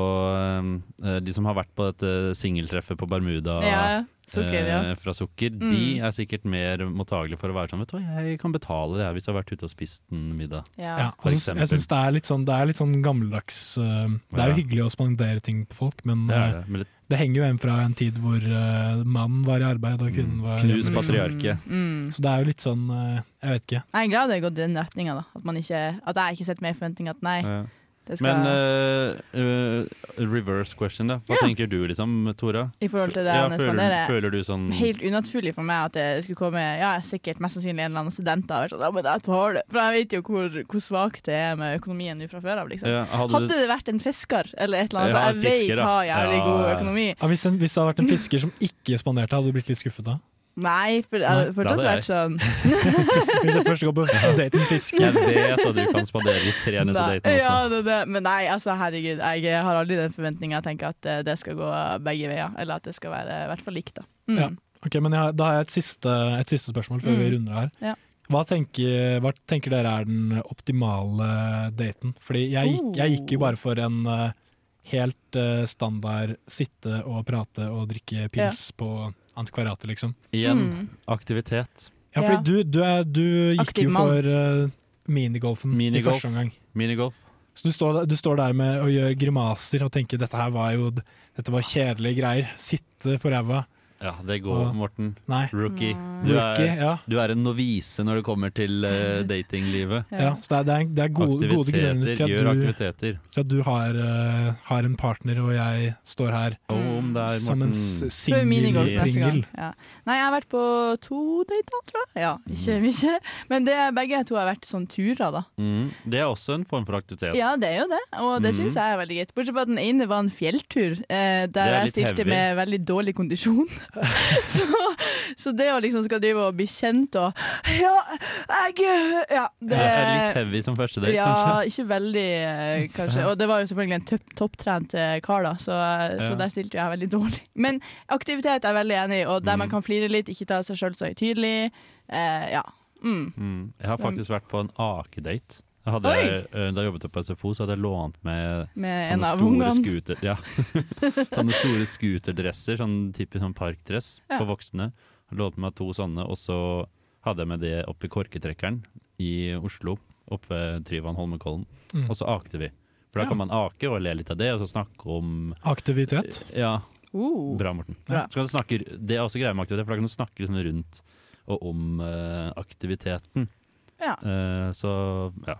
um, eh, De som har vært på dette singeltreffet på Bermuda Ja, sukker, ja. eh, fra Sukker, Mm. de er sikkert mer mottagelige for å være sånn Vet du hva, jeg kan betale det her hvis jeg har vært ute og spist en middag. Ja. Ja, For og jeg syns det er litt sånn, det er litt sånn gammeldags uh, Det er jo Ja. hyggelig å spandere ting på folk, men Det det, men litt- det henger jo igjen fra en tid hvor uh, mannen var i arbeid og kvinnen var Knus patriarket. Mm. Så det er jo litt sånn uh, Jeg vet ikke. Jeg er glad det har gått i den retninga. At, ikke, at jeg ikke setter meg i forventning at nei, Ja. Det skal Men uh, uh, reverse question, da. Hva Ja. tenker du, liksom, Tora? I forhold til det ja, føler, føler du sånn Helt unaturlig for meg at det skulle komme Ja, sikkert mest sannsynlig en eller annen student sånn Ja, men jeg tar det. For jeg vet jo hvor, hvor svakt det er med økonomien nå fra før av, liksom. Ja, hadde hadde, du- det vært en fisker eller et eller annet, Ja, så jeg fisker, vet har jævlig Ja, god økonomi. Ja, hvis, en, hvis det hadde vært en fisker som ikke spanderte, hadde du blitt litt skuffet da? Nei, for jeg har fortsatt det vært sånn Hvis jeg først går på date med fisk. Jeg vet at du kan spandere litt tre neste Nei, også. ja, det, det. Men nei, altså herregud, jeg har aldri den forventninga. Jeg tenker at eh, det skal gå begge veier, eller at det skal være i hvert fall likt, da. Mm. Ja. Ok, men jeg, har- Da har jeg et siste, et siste spørsmål før vi Mm. runder her. Ja. Hva tenker, hva tenker dere er den optimale daten? Fordi jeg, gikk- jeg gikk jo bare for en eh, helt eh, standard sitte og prate og drikke pils på antikvariatet, liksom. Igjen, Mm. aktivitet. Ja, fordi Ja. du, du, er, du gikk Aktiv jo for uh, minigolfen i Minigolf. første omgang. Minigolf. Så du står, du står der med og gjør grimaser og tenker dette her var jo Dette var kjedelige greier. Sitte på ræva. Ja, det går, Og- Morten. Nei. Rookie. Du Rookie, er, ja. du er en novise når det kommer til uh, datinglivet. Ja, så det er, det er, gode, gode grunner til Gjør at du, aktiviteter. til at du har, uh, har en partner, og jeg står her Og om det er som en singel-pringel. Ja. Nei, jeg har vært på to dater, tror jeg. Ja, ikke mye. Men det, begge to har vært sånn turer, da. mm, Det er også en form for aktivitet. Ja, det er jo det, og det mm. syns jeg er veldig greit. Bortsett fra at den ene var en fjelltur, eh, er der jeg stilte heavy. med veldig dårlig kondisjon. så, så det å liksom skal drive og bli kjent og Ja, jeg Ja. Det er litt heavy som første date, ja, kanskje. ikke veldig, eh, kanskje. Og det var jo selvfølgelig en topp- topptrent eh, kar, da, så, så Ja. der stilte jeg veldig dårlig. Men aktivitet er jeg veldig enig i, og der man Mm. kan flire litt, ikke ta seg sjøl så høytidelig. Eh, ja. Mm. Mm. Jeg har faktisk vært på en akedate. Jeg hadde, eh, da jeg jobbet på SFO, så hadde jeg lånt med, Med sånne store skuter... scooter, ja. sånne store scooterdresser, sånn typisk sånn parkdress Ja. for voksne. Jeg lånte meg to sånne, og så hadde jeg med det opp i korketrekkeren i Oslo, oppe ved Tryvann Holmenkollen, Mm. og så akte vi. For da Ja. kan man ake og le litt av det, og så snakke om Aktivitet. Ja, Uh. bra Morten. Ja. Så kan du snakke, det er også greia med aktivitet, for da kan du snakke liksom rundt og om uh, aktiviteten. Ja. Uh, så ja.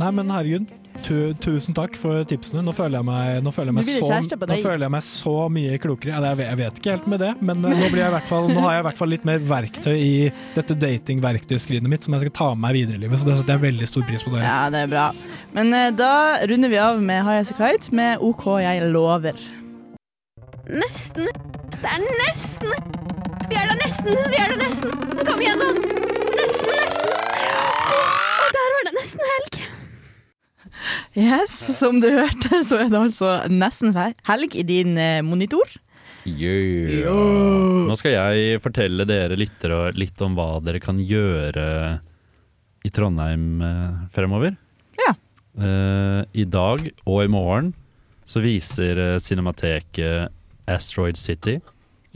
Nei, men herregud, tu, tusen takk for tipsene. Nå føler jeg meg, nå føler jeg meg, det så, nå føler jeg meg så mye klokere. Ja, Jeg vet ikke helt med det, men eh, nå, blir jeg hvert fall, nå har jeg i hvert fall litt mer verktøy i dette datingverktøyskrinet mitt som jeg skal ta med meg videre i livet, så det setter jeg veldig stor pris på. dere. Ja, det er bra. Men uh, da runder vi av med High As A Kite med OK, jeg lover. Nesten. Det er nesten. Vi er der nesten. Vi er der nesten. Kom igjen, nå. Nesten, nesten. Og der var det nesten helg. Yes, som du hørte, så er det altså nesten helg i din eh, monitor. Yeah. Nå skal jeg fortelle dere lyttere litt om hva dere kan gjøre i Trondheim eh, fremover. Ja. Eh, I dag og i morgen så viser Cinemateket Asteroid City.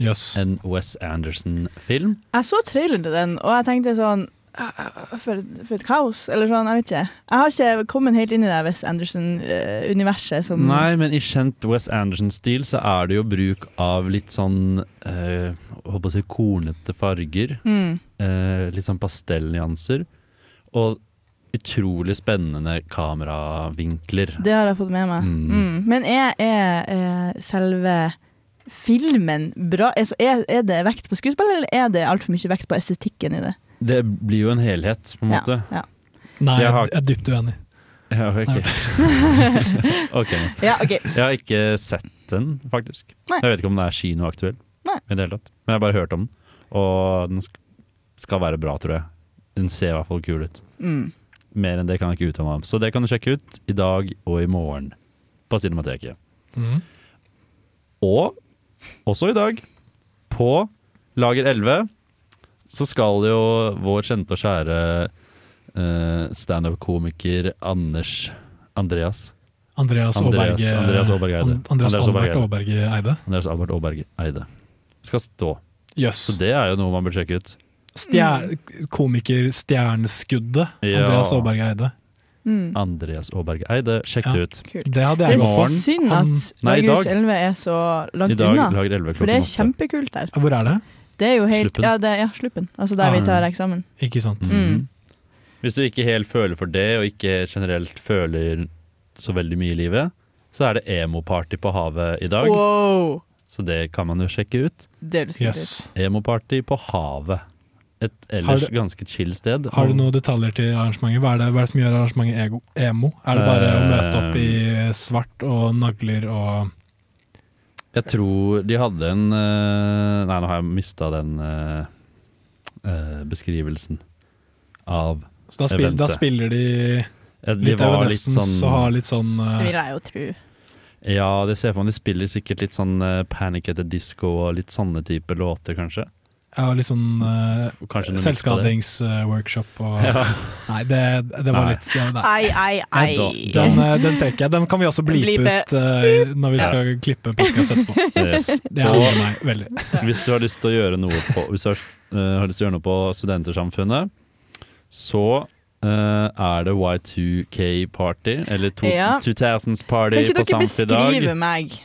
Yes. En Wes Anderson-film. Jeg så traileren til den, og jeg tenkte sånn for, for et kaos, eller sånn, jeg vet ikke. Jeg har ikke kommet helt inn i det Wes Anderson-universet som Nei, men i kjent Wes Anderson-stil så er det jo bruk av litt sånn eh, Håper å si kornete farger. Mm. Eh, litt sånn pastellnyanser. Og utrolig spennende kameravinkler. Det har jeg fått med meg. Mm. Mm. Men er, er, er selve filmen bra? Altså, er, er det vekt på skuespill, eller er det altfor mye vekt på estetikken i det? Det blir jo en helhet, på en måte. ja. Nei, Jeg har- jeg er dypt uenig. Ja, ok. okay. Ja, ok. Jeg har ikke sett den, faktisk. Nei. Jeg vet ikke om den er kinoaktuell Nei. i det hele tatt. Men jeg har bare hørt om den, og den skal være bra, tror jeg. Den ser i hvert fall kul ut. Mm. Mer enn det kan jeg ikke uttale meg om. Så det kan du sjekke ut i dag og i morgen på Cinemateket. Mm. Og også i dag, på Lager 11, så skal jo vår kjente og kjære uh, standup-komiker Anders Andreas Andreas Aaberge Andreas Aaberge Eide. An- Andreas Albert. Aaberge Eide. Andreas Albert Aaberge Eide. Skal stå. Yes. Så det er jo noe man bør sjekke ut. Stjer Komiker-stjerneskuddet. Ja. Andreas Aaberge Eide. Mm. Andreas Aaberge Eide, sjekk Ja. det ut. Det hadde Det jeg er synd at Lagerhus 11 er så langt unna. For det er kjempekult der. Hvor er det? Det er jo helt Sluppen. Ja, det, ja Sluppen. Altså der Ah. vi tar eksamen. Ikke sant. Mm. Hvis du ikke helt føler for det, og ikke generelt føler så veldig mye i livet, så er det emo-party på havet i dag. Wow! Så det kan man jo sjekke ut. Det høres Yes. Emo-party på havet. Et ellers du- ganske chill sted. Har du noen detaljer til arrangementet? Hva er det, hva er det som gjør arrangementet ego, emo? Er det bare å møte opp i svart og nagler og Jeg tror de hadde en eh, Nei, nå har jeg mista den eh, eh, beskrivelsen av Så da, spill, da spiller de Ja, litt av litt sånn- og har litt sånn Det eh, vil jeg jo tro. Ja, det ser for meg de spiller sikkert litt sånn uh, Panic at the Disco og litt sånne type låter, kanskje. Ja, litt sånn på det. selvskadingsworkshop og Ja. Nei, det, det var Nei. litt det, nei. Ei, ei, ei. Den, eh, den trekker jeg. Den kan vi også blipe ut uh, når vi skal klippe podkast etterpå. Yes. Det angrer meg veldig. Hvis du har lyst til å gjøre noe på Hvis du har, uh, har lyst til å gjøre noe på Studentersamfunnet, så Uh, er det Y2K Party, eller to, Ja. 2000s Party Kan ikke i dere Kan ikke dere beskrive meg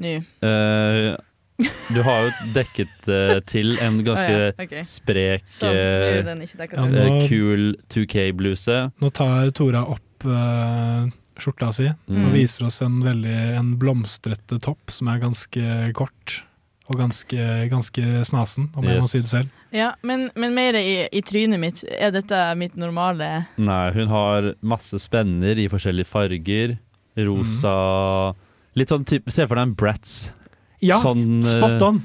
nå? Eh, du har jo dekket uh, til en ganske oh, ja, okay. sprek, nå- eh, kul 2K-bluse. Nå tar Tora opp uh, skjorta si Mm. og viser oss en veldig en blomstrete topp som er ganske kort. Og ganske, ganske snasen, om jeg må si det selv. Ja, men, men mer i, i trynet mitt. Er dette mitt normale Nei, hun har masse spenner i forskjellige farger. Rosa Litt sånn type Se for deg en Bratz. Ja, Sånn, eh, spot on!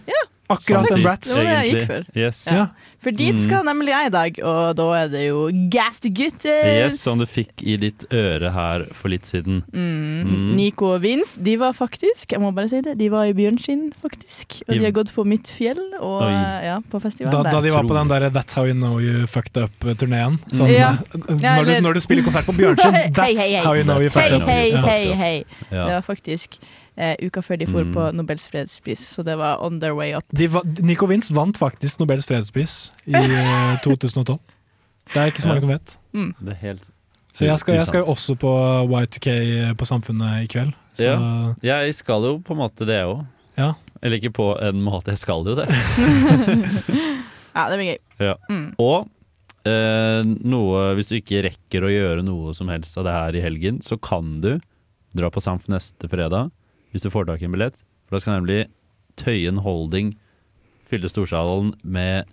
Akkurat sånn en Bratz. Det var det jeg gikk for. Yes. Ja. For dit Mm. skal nemlig jeg i dag, og da er det jo Gastegutter! Yes, som du fikk i ditt øre her for litt siden. Mm. Mm. Nico og Vince, de var faktisk, jeg må bare si det, de var i Bjørnskinn, faktisk. Og de har gått på Midtfjell og ja, på festival Da, der. da de var på den der That's How You Know You Fucked Up-turneen. Sånn, Ja. eh, Ja, når, du, når du spiller konsert på Bjørnskinn, that's hey, hey, hey. how you know you fucked up. hei, Ja. hei, hei. Ja. Det var faktisk eh, uka før de for Mm. på Nobels fredspris, så det var on their way up. De, va- Nico Vince vant faktisk Nobels fredspris i eh, 2012. Det er ikke så Ja. mange som vet. Mm. Det er helt Så jeg skal, jeg skal jo også på Y2K på Samfunnet i kveld. Så Ja. Jeg skal jo på en måte det òg. ja. Eller ikke på en måte, jeg skal jo det. Ja, det blir gøy. Ja. Mm. Og eh, noe Hvis du ikke rekker å gjøre noe som helst av det her i helgen, så kan du dra på Samf neste fredag hvis du får tak i en billett. For da skal nemlig Tøyen Holding fylle Storsalen med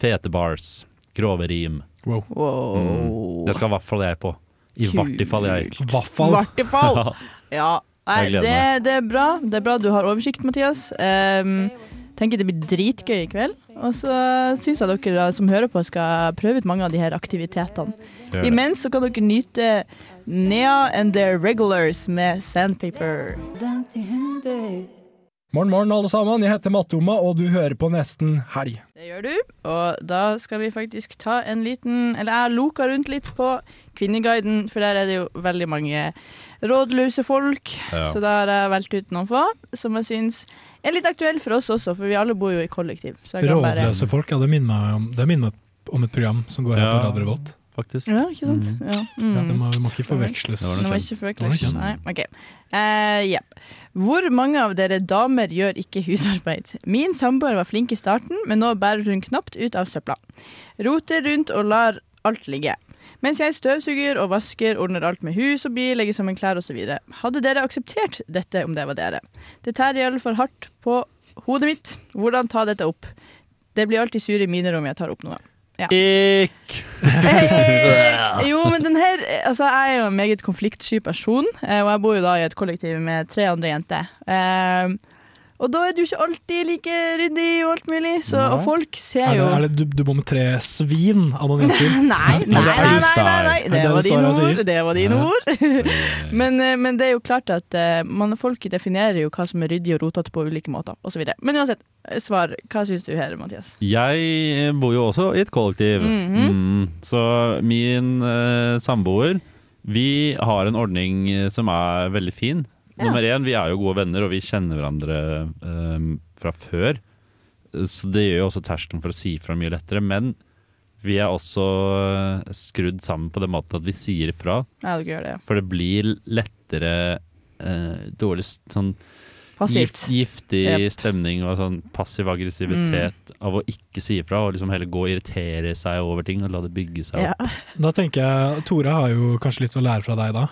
fete bars. Grove rim. Wow. Mm. Det skal i hvert fall jeg på. I hvert fall jeg. Vaffel. Vartefall! Ja, nei, det, det er bra. Det er bra du har oversikt, Mathias. Um, tenker det blir dritgøy i kveld. Og så syns jeg dere som hører på, skal prøve ut mange av de her aktivitetene. Imens så kan dere nyte Nea and Their Regulars med Sandpaper. Morgen, morgen, alle sammen. Jeg heter Mattoma, og du hører på Nesten Helg. Det gjør du. Og da skal vi faktisk ta en liten Eller jeg loka rundt litt på Kvinneguiden, for der er det jo veldig mange rådløse folk. Ja. Så da har jeg valgt ut noen få som jeg syns er litt aktuell for oss også, for vi alle bor jo i kollektiv. Så jeg kan bare Rådløse folk, ja, det minner meg om Det minner meg om et program som går her Ja, på Radio Revolt. Faktisk. Ja, ikke sant? Ja. Mm. Så det må, må ikke forveksles. Det ikke var noe forveksles. Nei, ok. Eh, ja. Hvor mange av dere damer gjør ikke husarbeid? Min samboer var flink i starten, men nå bærer hun knapt ut av søpla. Roter rundt og lar alt ligge. Mens jeg støvsuger og vasker, ordner alt med hus og bil, legger sammen klær osv. Hadde dere akseptert dette om det var dere? Det tærer iallfall hardt på hodet mitt. Hvordan ta dette opp? Det blir alltid sur i om jeg tar opp noe. Ja. Ikk! Jo, men den her Altså, jeg er jo en meget konfliktsky person, eh, og jeg bor jo da i et kollektiv med tre andre jenter. Og da er du ikke alltid like ryddig og alt mulig, så, og folk ser Er det, jo er det, du, du bor med tre svin av noen jenter? Nei, nei, nei, nei, nei, nei. Det var det dine og ord. Det var dine ord. men, eh, men det er jo klart at eh, man, folk definerer jo hva som er ryddig og rotete på ulike måter, osv. Men uansett, eh, svar. Hva syns du her, Mathias? Jeg bor jo også i et kollektiv. Mhm. mm, så min uh, samboer Vi har en ordning som er veldig fin. Ja. Nummer én, vi er jo gode venner, og vi kjenner hverandre um, fra før. Så det gjør jo også terskelen for å si fra mye lettere. Men vi er også eh, skrudd sammen på den måten at vi sier ifra. Ja, du gjør det. For det blir lettere uh, dårlig sånn gift, giftig Yep. stemning og sånn passiv aggressivitet av å ikke si ifra og liksom heller gå og irritere seg over ting og la det bygge seg opp. Da tenker jeg Tore har jo kanskje litt å lære fra deg da.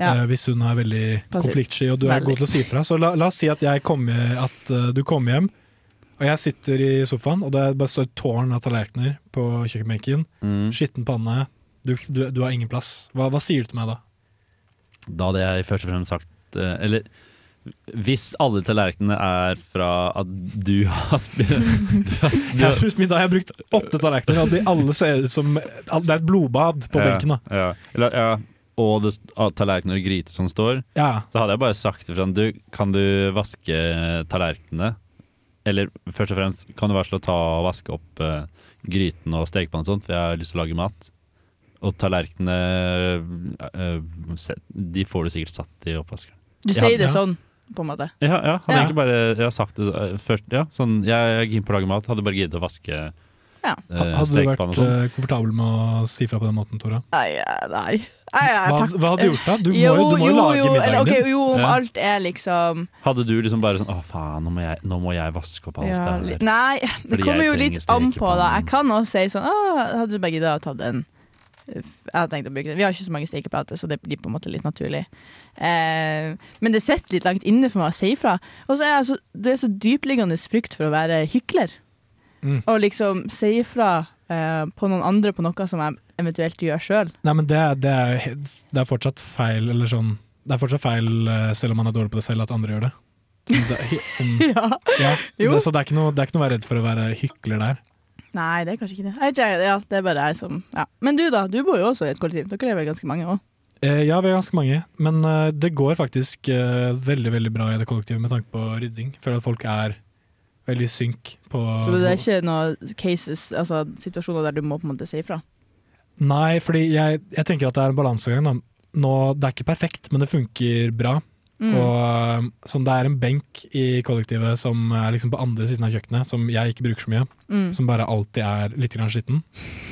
Ja. Eh, hvis hun er veldig Passiv. konfliktsky og du er Veldig. god til å si fra. Så la, la oss si at, jeg kommer, at eh, du kommer hjem, og jeg sitter i sofaen, og det bare står et tårn av tallerkener på kjøkkenbenken. Mm. Skitten panne. Du, du, du har ingen plass. Hva, hva sier du til meg da? Da hadde jeg først og fremst sagt eh, Eller hvis alle tallerkenene er fra at du har spist Jeg har spist middag, jeg har brukt åtte tallerkener, og de alle ser ut som Det er et blodbad på benken. da. Ja, Eller, ja. Og det, tallerkener og gryter som står. Ja. Så hadde jeg bare sagt til sånn, du, kan du vaske tallerkenene? Eller først og fremst, kan du være så snill å ta og vaske opp uh, gryten og stekepannen og sånt, for jeg har lyst til å lage mat. Og tallerkenene uh, De får du sikkert satt i oppvaskeren. Du sier det sånn, på en måte. Ja, ja hadde Ja. egentlig bare jeg har sagt det først. Ja, sånn, jeg er keen på å lage mat, hadde bare giddet å vaske Ja. eh, Hadde du vært og sånn. komfortabel med å si fra på den måten, Tora? Nei, nei. Nei, Hva- takk. hva hadde du gjort da? Du må jo, jo- du må jo lage jo, middagen okay, din. Jo, om Ja. alt er liksom Hadde du liksom bare sånn Å, faen, nå må jeg, nå må jeg vaske opp alt ja, der. Nei, det Fordi kommer jo litt an på, da. Jeg kan også si sånn Å, hadde du bare giddet å tatt den? Jeg hadde tenkt å bruke den. Vi har ikke så mange stekeplater, så det blir på en måte litt naturlig. Eh, men det sitter litt langt inne for meg å si ifra. Og så er jeg så, det er så dypliggende frykt for å være hykler. Mm. Og liksom si ifra eh, på noen andre på noe som jeg eventuelt gjør sjøl. Nei, men det, det, er, det er fortsatt feil, eller sånn Det er fortsatt feil, eh, selv om man er dårlig på det selv, at andre gjør det. Som det, sånn, Ja. ja, Jo. det, så det er, ikke noe, det er ikke noe å være redd for å være hykler der. Nei, det er kanskje ikke det. Jeg ja, det er bare jeg som ja. Men du, da? Du bor jo også i et kollektiv. Dere er vel ganske mange òg? Eh, ja, vi er ganske mange, men eh, det går faktisk eh, veldig veldig bra i det kollektivet med tanke på rydding. Føler at folk er veldig synk på Så det er ikke noen cases, altså situasjoner der du må på en måte si ifra? Nei, fordi jeg, jeg tenker at det er en balansegang. det er ikke perfekt, men det funker bra. Mm. Og sånn, Det er en benk i kollektivet som er liksom på andre siden av kjøkkenet, som jeg ikke bruker så mye. Mm. Som bare alltid er litt grann skitten.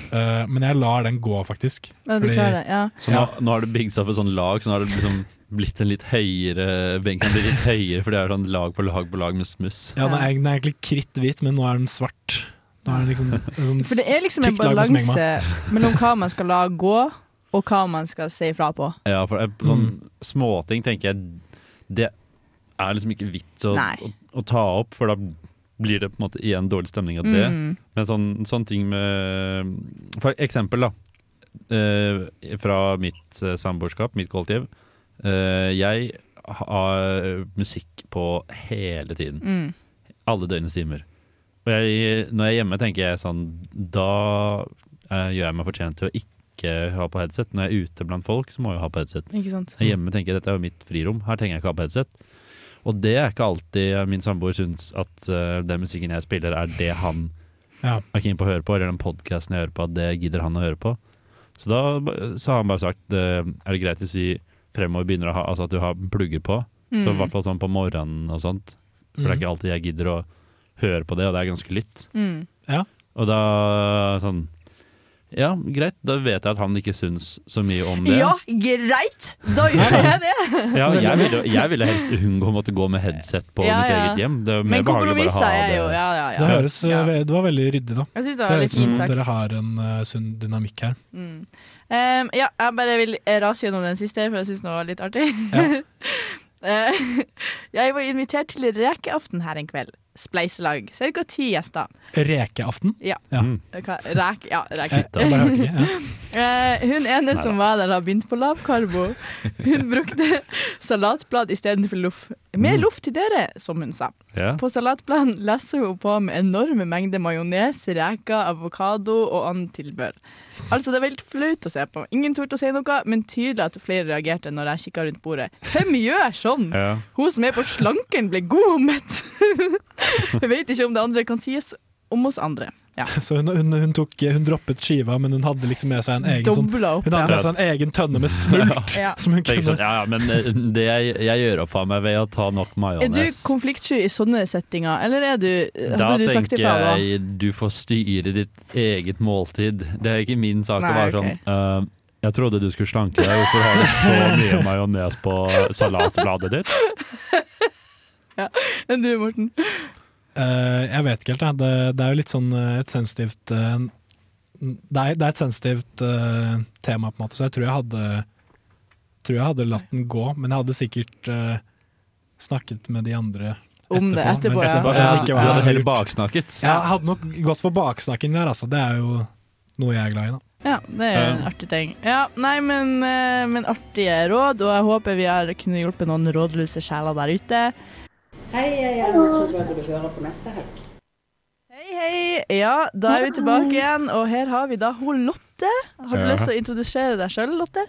Uh, men jeg lar den gå, faktisk. Ja, fordi, det, ja. Så nå, nå har det bygd seg opp et sånn lag, så nå har det liksom blitt en litt høyere Benken blir litt høyere, for det er sånn lag på lag på lag med smuss. Ja, den er, den er egentlig kritthvit, men nå er den svart. Nå er det liksom, en sånn For det er liksom en balanse mellom hva man skal la gå, og hva man skal si ifra på. Ja, for sånn Mm. småting tenker jeg Det er liksom ikke vits å, å, å ta opp, for da blir det på en måte igjen dårlig stemning av det. Mm. Men sånn, sånne ting med For eksempel, da. eh, fra mitt uh, samboerskap, mitt kollektiv. Eh, jeg har musikk på hele tiden. Mm. Alle døgnets timer. Og jeg, når jeg er hjemme, tenker jeg sånn Da eh, gjør jeg meg fortjent til å ikke ha på headset. Når jeg er ute blant folk, så må jeg ha på headset. Ikke sant? Jeg hjemme tenker jeg dette er jo mitt frirom. Her trenger jeg ikke ha på headset. Og det er ikke alltid min samboer syns at uh, den musikken jeg spiller, er det han Ja. er keen på å høre på, eller den podkasten jeg hører på, at det gidder han å høre på. Så da så har han bare sagt uh, er det greit hvis vi fremover begynner å ha Altså at du har plugger på. Så Mm. i hvert fall sånn på morgenen og sånt. For det er Mm. ikke alltid jeg gidder å høre på det, og det er ganske lytt. Mm. Ja. Og da sånn Ja, greit. Da vet jeg at han ikke syns så mye om det. Ja, greit! Da gjør jeg det. Ja, jeg ville, jeg ville helst unngå å måtte gå med headset på Ja, mitt ja. eget hjem. Det er mer Men ha er det. jo Ja, ja, ja. Det høres Ja. eh, Det var veldig ryddig, da. Jeg synes det var høres ut som dere har en uh, sunn dynamikk her. Mm. Um, ja, jeg bare vil rase gjennom den siste, for jeg syns den var litt artig. Eh, jeg var invitert til rekeaften her en kveld. Spleiselag. Ca. ti gjester. Rekeaften? Ja. Ja. Mm. Rek, ja, reke. Ja. Eh, hun ene Neida. som var der, har begynt på lavkarbo. Hun brukte salatblad istedenfor loff. Mer Mm. loff til dere, som hun sa. Ja. På salatbladen lesser hun på med enorme mengder majones, reker, avokado og annet tilbør. Altså, det var helt flaut å se på. Ingen turte å si noe, men tydelig at flere reagerte når jeg kikka rundt bordet. Hvem gjør sånn? Ja. Hun som er på slanken, ble god og mett. Jeg vet ikke om det andre kan sies om oss andre. Ja. Så hun, hun, hun, tok, hun droppet skiva, men hun hadde liksom med seg en egen, sånn, opp, hun hadde ja. med seg en egen tønne med smult. Ja. Som hun kunne sånn, ja, ja, men eh, det jeg, jeg gjør opp for meg ved å ta nok Er du majones. konfliktsky i sånne settinger, eller er du Da du sagt tenker ifra da? jeg du får styre ditt eget måltid. Det er ikke min sak Nei, å være okay. sånn uh, Jeg trodde du skulle slanke deg, hvorfor har du så mye majones på salatbladet ditt? Enn du, Morten? Eh, jeg vet ikke helt, jeg. Det, det er jo litt sånn eh, et sensitivt eh, det, er, det er et sensitivt uh, tema, på en måte, så jeg tror jeg hadde Tror jeg hadde latt den gå, men jeg hadde sikkert uh, snakket med de andre Om det etterpå, ja. ikke sånn, du hadde heller baksnakket. Ja, jeg hadde nok gått for baksnakking der, altså. Det er jo noe jeg er glad i, da. Ja, det er jo en artig ting. Ja, nei, men, men artige råd, og jeg håper vi har kunnet hjelpe noen rådløse sjeler der ute. Hei, jeg er Erna Solberg, og du hører på neste helg. Hei, hei! Ja, da er vi tilbake igjen, og her har vi da hun Lotte. Har du Ja. lyst til å introdusere deg sjøl, Lotte?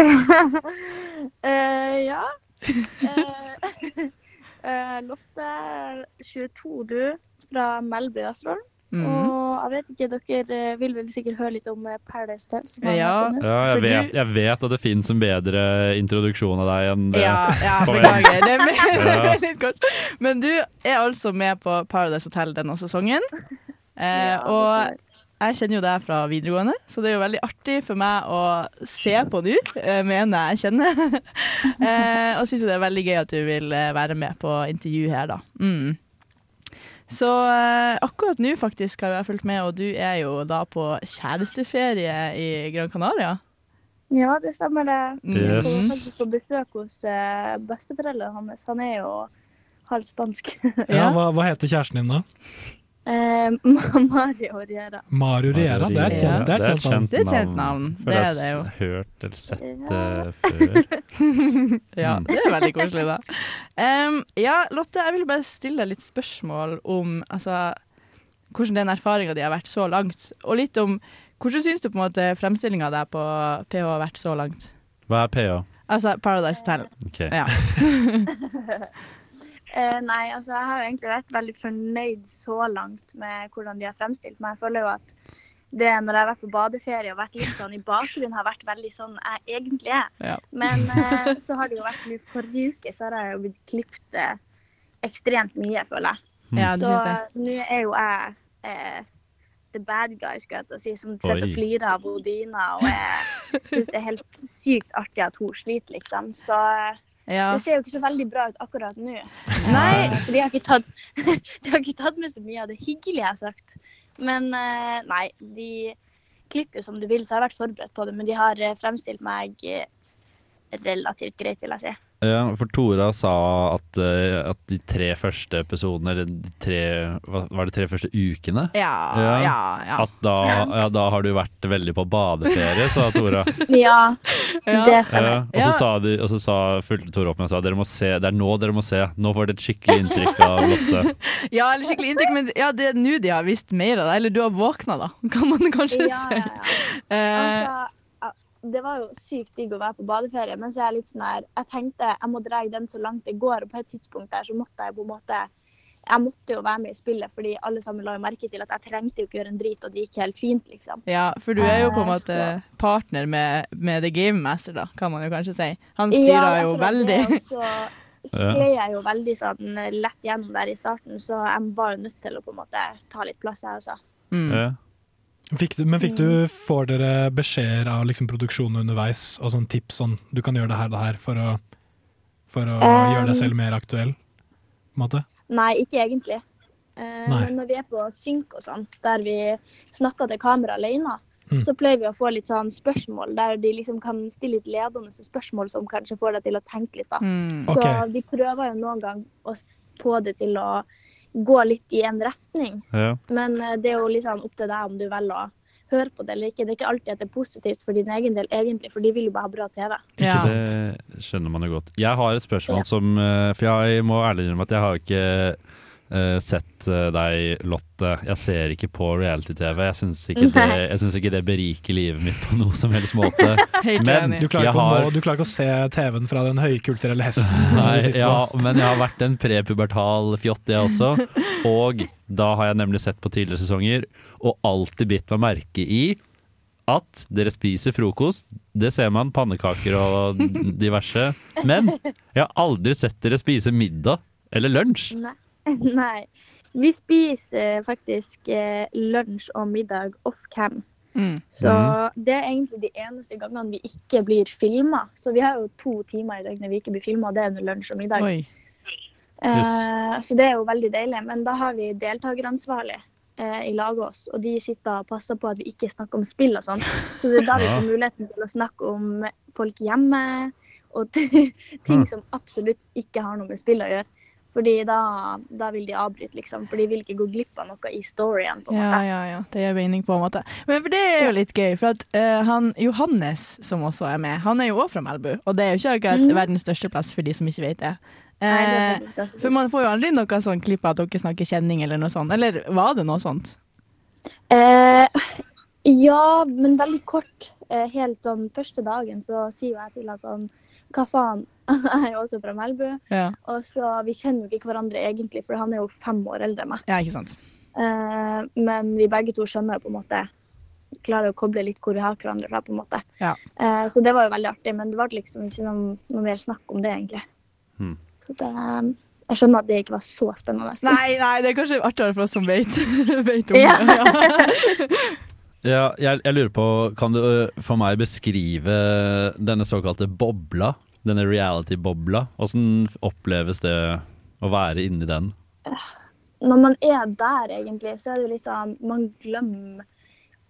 uh, ja. Uh, uh, Lotte er 22, du, fra Melbu i Vesterålen. Mhm. Og jeg vet ikke, dere eh, vil vel sikkert høre litt om eh, Paradise Hotel? som Ja. Ja, jeg vet, jeg vet at det fins en bedre introduksjon av deg enn det. Ja, ja beklager. Det er litt kort. Men du er altså med på Paradise Hotel denne sesongen. Eh, og jeg kjenner jo deg fra videregående, så det er jo veldig artig for meg å se på nå, eh, med en jeg kjenner. eh, og syns det er veldig gøy at du vil være med på intervju her, da. Mm. Så eh, akkurat nå faktisk har jeg fulgt med, og du er jo da på kjæresteferie i Gran Canaria. Ja, det stemmer det. Jeg Yes. var faktisk på besøk hos eh, besteforeldrene hans. Han er jo halvt spansk. Ja, hva, hva heter kjæresten din, da? Eh, Mario Riera. Mario Riera. Det er et kjent, det er et kjent navn. Det er et kjent navn. Det er det jo. har hørt eller sett det før. ja, det er veldig koselig, da. Um, ja, Lotte, jeg vil bare stille deg litt spørsmål om altså, hvordan den erfaringa di har vært så langt. Og litt om hvordan syns du på en måte fremstillinga av deg på PH har vært så langt? Hva er PH? Altså Paradise Hotel. Ok. Ja. Eh, nei, altså jeg har egentlig vært veldig fornøyd så langt med hvordan de har fremstilt meg. Jeg føler jo at det når jeg har vært på badeferie og vært litt sånn i bakgrunnen, har vært veldig sånn jeg egentlig er. Ja. Men eh, så har det jo vært mye forrige uke, så har jeg jo blitt klippet eh, ekstremt mye, føler jeg. Ja, du så jeg. eh, nå er jo jeg eh, the bad guy, skal jeg til å si, som sitter og flirer av Odina og jeg syns det er helt sykt artig at hun sliter, liksom. Så eh, Ja. det ser jo ikke så veldig bra ut akkurat nå. Nei. Eh, For de har, tatt, de har ikke tatt med så mye av det hyggelige jeg har sagt. Men eh, nei, de klipper jo som du vil, så jeg har vært forberedt på det. Men de har eh, fremstilt meg eh, relativt greit, vil jeg si. Ja, for Tora sa at, eh, at de tre første episodene, eller de tre Var det tre første ukene? Ja, ja, ja. At da, ja, da har du vært veldig på badeferie, sa Tora. Ja, det Ja, stemmer. og så sa, de, og så sa fulgte Tora opp med og sa dere må se, det er nå dere må se. Nå får dere et skikkelig inntrykk av Lotte. Ja, eller skikkelig inntrykk, men ja, det er nå de har visst mer av deg. Eller du har våkna, da, kan man kanskje Ja, si. ja, Eh, Altså, ja, det var jo sykt digg å være på badeferie, men så er jeg litt sånn her Jeg tenkte jeg må dra den så langt det går, og på et tidspunkt der så måtte jeg på en måte Jeg måtte jo være med i spillet, fordi alle sammen la jo merke til at jeg trengte jo ikke gjøre en drit, og det gikk helt fint, liksom. ja, for du er jo på en Eh, måte så- partner med, med The Game Master, da, kan man jo kanskje si. Han styrer Ja, jo veldig. Ja, Så skled jeg jo veldig sånn lett gjennom der i starten, så jeg var jo nødt til å på en måte ta litt plass, jeg også. Mm. Ja. Fikk du, men fikk du, får dere beskjeder av liksom produksjonen underveis og sånn tips sånn du kan gjøre det her og det her for å, for å Um, gjøre deg selv mer aktuell? På en måte? Nei, ikke egentlig. Uh, Nei. Men når vi er på synk og sånn, der vi snakker til kamera alene, Mm. så pleier vi å få litt sånn spørsmål der de liksom kan stille litt ledende spørsmål som kanskje får deg til å tenke litt. da. Mm. Så Ok. vi prøver jo noen gang å få det til å gå litt i en retning. Ja. Men eh, det er jo liksom opp til deg om du velger å høre på det eller ikke. Det er ikke alltid at det er positivt for din egen del, egentlig, for de vil jo bare ha bra TV. Ikke Det skjønner man jo godt. Jeg har et spørsmål som eh, For jeg må ærlig innrømme at jeg har ikke eh, sett eh, deg, Lotte. Jeg ser ikke på reality-TV. Jeg syns ikke, ikke det beriker livet mitt på noe som helst måte. Men du, klarer jeg ikke å har nå, du klarer ikke å se TV-en fra den høykulturelle hesten Nei, ja, men jeg har vært en prepubertal fjott, jeg også. Og da har jeg nemlig sett på tidligere sesonger, og alltid bitt meg merke i at dere spiser frokost. Det ser man, pannekaker og diverse. Men jeg har aldri sett dere spise middag eller lunsj. Nei. Nei. Vi spiser eh, faktisk eh, lunsj og middag off-cam. Så Mm. det er egentlig de eneste gangene vi ikke blir filma. Så vi har jo to timer i døgnet vi ikke blir filma, det er under lunsj og middag. Oi. yes. Så det er jo veldig deilig. Men da har vi deltakeransvarlig eh, i laget oss, og de sitter og passer på at vi ikke snakker om spill og sånn. Så det er da vi får muligheten til å snakke om folk hjemme, og ting som absolutt ikke har noe med spill å gjøre. Fordi da, da vil de avbryte, liksom. For de vil ikke gå glipp av noe i storyen. på en Ja, måte. ja, ja. Det gir mening på en måte. Men for det er jo litt gøy, for at uh, han Johannes, som også er med, han er jo også fra Melbu. Og det er jo ikke akkurat Mhm. verdens største plass for de som ikke vet det. Nei, det Eh, for man får jo aldri noe sånn klipp av at dere snakker kjenning eller noe sånt. Eller var det noe sånt? Eh, ja, men veldig kort. Helt sånn første dagen så sier jo jeg til han sånn Hva faen? Jeg er jo også fra Melbu. Ja. Og så Vi kjenner jo ikke hverandre egentlig, for han er jo fem år eldre enn meg. Ja, ikke sant. Uh, men vi begge to skjønner på en måte Klarer å koble litt hvor vi har hverandre fra, på en måte. Ja. Uh, så det var jo veldig artig, men det var liksom ikke noe, noe mer snakk om det, egentlig. Hmm. Så det, eh, jeg skjønner at det ikke var så spennende. Nei, nei, det er kanskje artigere for oss som vet, vet om Ja. det. Ja. Ja, jeg, jeg lurer på, kan du for meg beskrive denne såkalte bobla? Denne reality-bobla? Åssen oppleves det å være inni den? Når man er der, egentlig, så er det liksom Man glemmer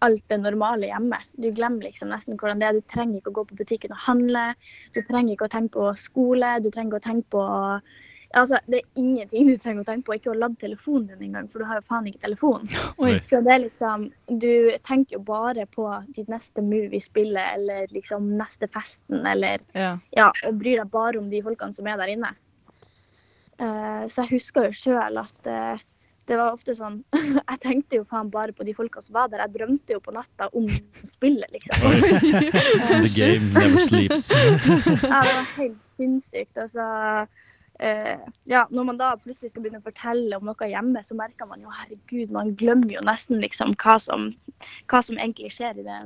alt det normale hjemme. Du glemmer liksom nesten hvordan det er. Du trenger ikke å gå på butikken og handle. Du trenger ikke å tenke på skole. Du trenger ikke å tenke på Altså, det er ingenting du trenger å tenke på. Ikke å lade telefonen din engang, for du har jo faen ikke telefon. Oi. Så det er liksom Du tenker jo bare på ditt neste move i spillet, eller liksom neste festen, eller Ja. Ja, og bryr deg bare om de folkene som er der inne. Uh, så jeg husker jo sjøl at uh, det var ofte sånn Jeg tenkte jo faen bare på de folka som var der. Jeg drømte jo på natta om spillet, liksom. The game never sleeps. ja, det var helt sinnssykt. Altså, eh, ja, når man da plutselig skal begynne å fortelle om noe hjemme, så merker man jo herregud, man glemmer jo nesten liksom hva som, hva som egentlig skjer i det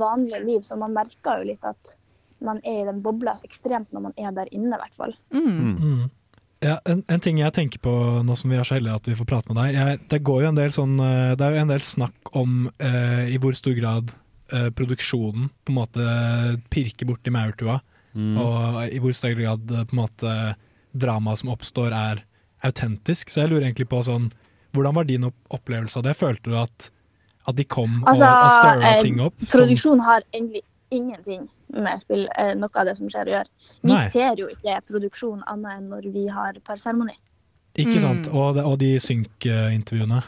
vanlige liv. Så man merker jo litt at man er i den bobla ekstremt når man er der inne, i hvert fall. Mm. Ja, en, en ting jeg tenker på nå som vi er så heldige at vi får prate med deg. Jeg, det går jo en del sånn eh, Det er jo en del snakk om eh, i hvor stor grad eh, produksjonen på en måte pirker borti maurtua, Mm. og i hvor stor grad eh, på en måte dramaet som oppstår er autentisk. Så jeg lurer egentlig på sånn Hvordan var din opplevelse av det? Følte du at, at de kom Altså, og, og stirra eh, ting opp? som- produksjon har egentlig ingenting med spill, eh, noe av det som skjer å gjøre. Vi Nei. ser jo ikke produksjon annet enn når vi har parseremoni. Ikke Mm. sant? Og, det, og de synk-intervjuene.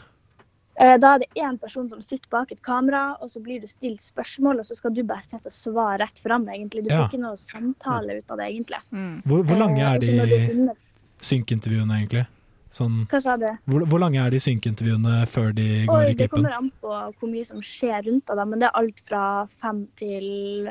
Eh, Da er det én person som sitter bak et kamera, og så blir du stilt spørsmål, og så skal du bare sitte og svare rett fram, egentlig. Du Ja. får ikke noe samtale ut av det, egentlig. Hvor, hvor lange Eh, er de synkintervjuene, egentlig? Sånn, Hva sa du? hvor, hvor lange er de synk-intervjuene før de går Oi, i det kommer an på hvor mye som skjer rundt av dem, men det er alt fra fem til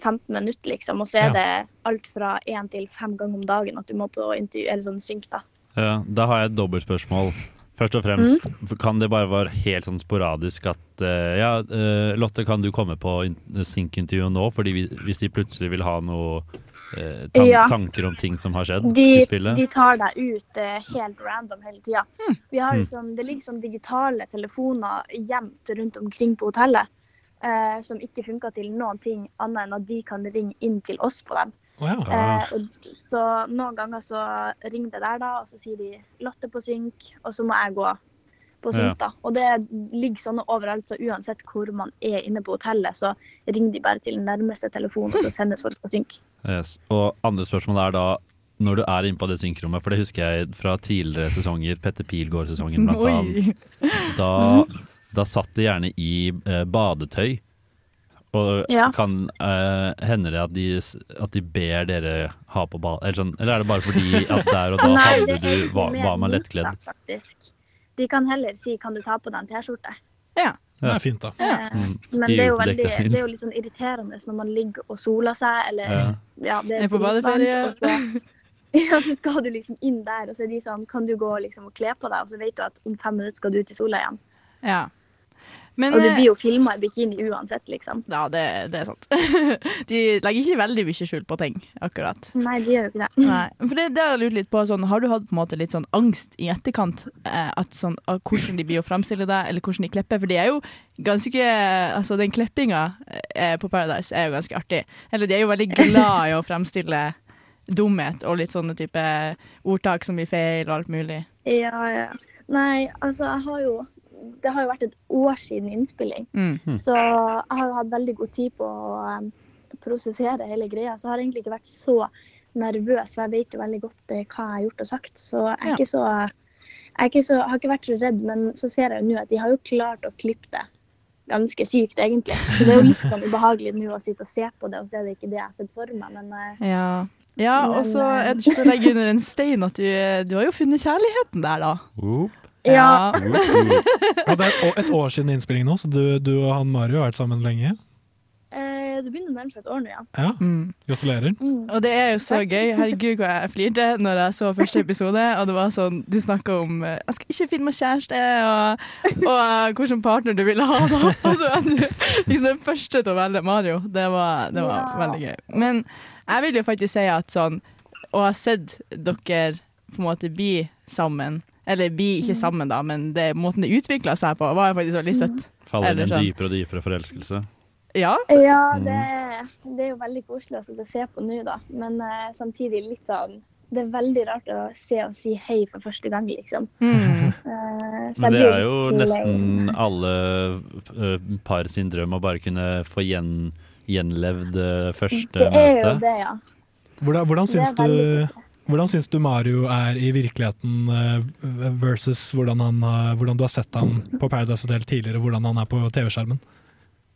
15 minutter, liksom. Og så er Ja. det alt fra én til fem ganger om dagen at du må på intervju, eller sånn synk, da. Ja, da har jeg et dobbeltspørsmål. Først og fremst, Mm. kan det bare være helt sånn sporadisk at uh, Ja, uh, Lotte, kan du komme på synkintervjuet synk-intervju nå? Fordi vi, hvis de plutselig vil ha noe eh, tan Ja. tanker om ting som har skjedd De, i spillet? de tar deg ut helt random hele tida. Vi har jo Mm. sånn, det ligger sånn digitale telefoner gjemt rundt omkring på hotellet. eh, som ikke funker til noen ting annet enn at de kan ringe inn til oss på dem. Å ja. Eh, og, så noen ganger så ringer det der, da, og så sier de 'Lotte på synk', og så må jeg gå på Ja. synk, da. Og det ligger sånne overalt, så uansett hvor man er inne på hotellet, så ringer de bare til den nærmeste telefonen, og så sendes folk på synk. Yes. Og andre spørsmål er da når du er inne på det synkrommet, for det husker jeg fra tidligere sesonger, Petter Pilgaard-sesongen blant Oi. annet. Da, da satt de gjerne i eh, badetøy. Og Ja. kan uh, hende det at de, at de ber dere ha på bad... Eller, sånn, eller er det bare fordi at der og da Nei, hadde er du, mer var man lettkledd? faktisk. De kan heller si 'kan du ta på deg en T-skjorte'? Ja. Det er fint, da. Eh, Mm. Men det er, jo veldig, det er jo litt sånn irriterende når man ligger og soler seg, eller Ja. ja, det Er på dritvarmt, badeferie. Ja, så skal du liksom inn der, og så er de sånn Kan du gå liksom og kle på deg? Og så vet du at om fem minutter skal du ut i sola igjen. Ja. Men, og du eh, blir jo filma i bikini uansett, liksom. Ja, det, det er sant. De legger ikke veldig mye skjul på ting, akkurat. Nei, de gjør jo ikke det. Nei, for det, det har jeg lurt litt på. Sånn, har du hatt på en måte litt sånn angst i etterkant? Eh, at sånn, hvordan de blir å framstille deg, eller hvordan de klipper? For de er jo ganske Altså, den klippinga eh, på Paradise er jo ganske artig. Eller de er jo veldig glad i å fremstille dumhet og litt sånne type ordtak som blir feil og alt mulig. Ja, ja. Nei, altså, jeg har jo Det har jo vært et år siden innspilling. Mm. Hmm. Så jeg har jo hatt veldig god tid på å um, prosessere hele greia. Så jeg har egentlig ikke vært så nervøs, for jeg vet jo veldig godt eh, hva jeg har gjort og sagt. Så jeg er Ja. ikke så jeg er ikke så, har ikke vært så redd, men så ser jeg jo nå at de har jo klart å klippe det ganske sykt, egentlig. Så det er jo litt sånn ubehagelig nå å sitte og se på det, og så er det ikke det jeg har sett for meg. Men eh, Ja. ja og så er det ikke til å legge under en stein at du, du har jo funnet kjærligheten der, da. Ja. Ja, det er et år- siden innspilling nå, så du, du og han Mario har vært sammen lenge. eh, det begynner å nærme seg et år nå, ja. Ja, Mm. gratulerer. Og det er jo så gøy. Herregud, hvor jeg flirte når jeg så første episode. Og det var sånn, Du snakka om eh, Jeg skal ikke finne meg kjæreste, og, og eh, hvilken partner du ville ha. da. Og så er du liksom den første til å velge Mario. Det var, det var Ja. veldig gøy. Men jeg vil jo faktisk si at sånn Å ha sett dere på en måte bli sammen Eller vi ikke sammen, da, men det, måten det utvikla seg på, var faktisk veldig søtt. Faller inn i en sånn. dypere og dypere forelskelse? Ja. Ja, Mm. det, det er jo veldig koselig å se på nå, da. Men uh, samtidig litt sånn Det er veldig rart å se og si hei for første gang, liksom. Mm. Uh, Men det er jo nesten alle eh, par sin drøm å bare kunne få gjen, gjenlevd første møte. Det er jo det, ja. Hvordan, hvordan, syns du, veldig hvordan syns du Mario er i virkeligheten eh, versus hvordan, han, hvordan du har sett han på Paradise Hotel tidligere, hvordan han er på TV-skjermen?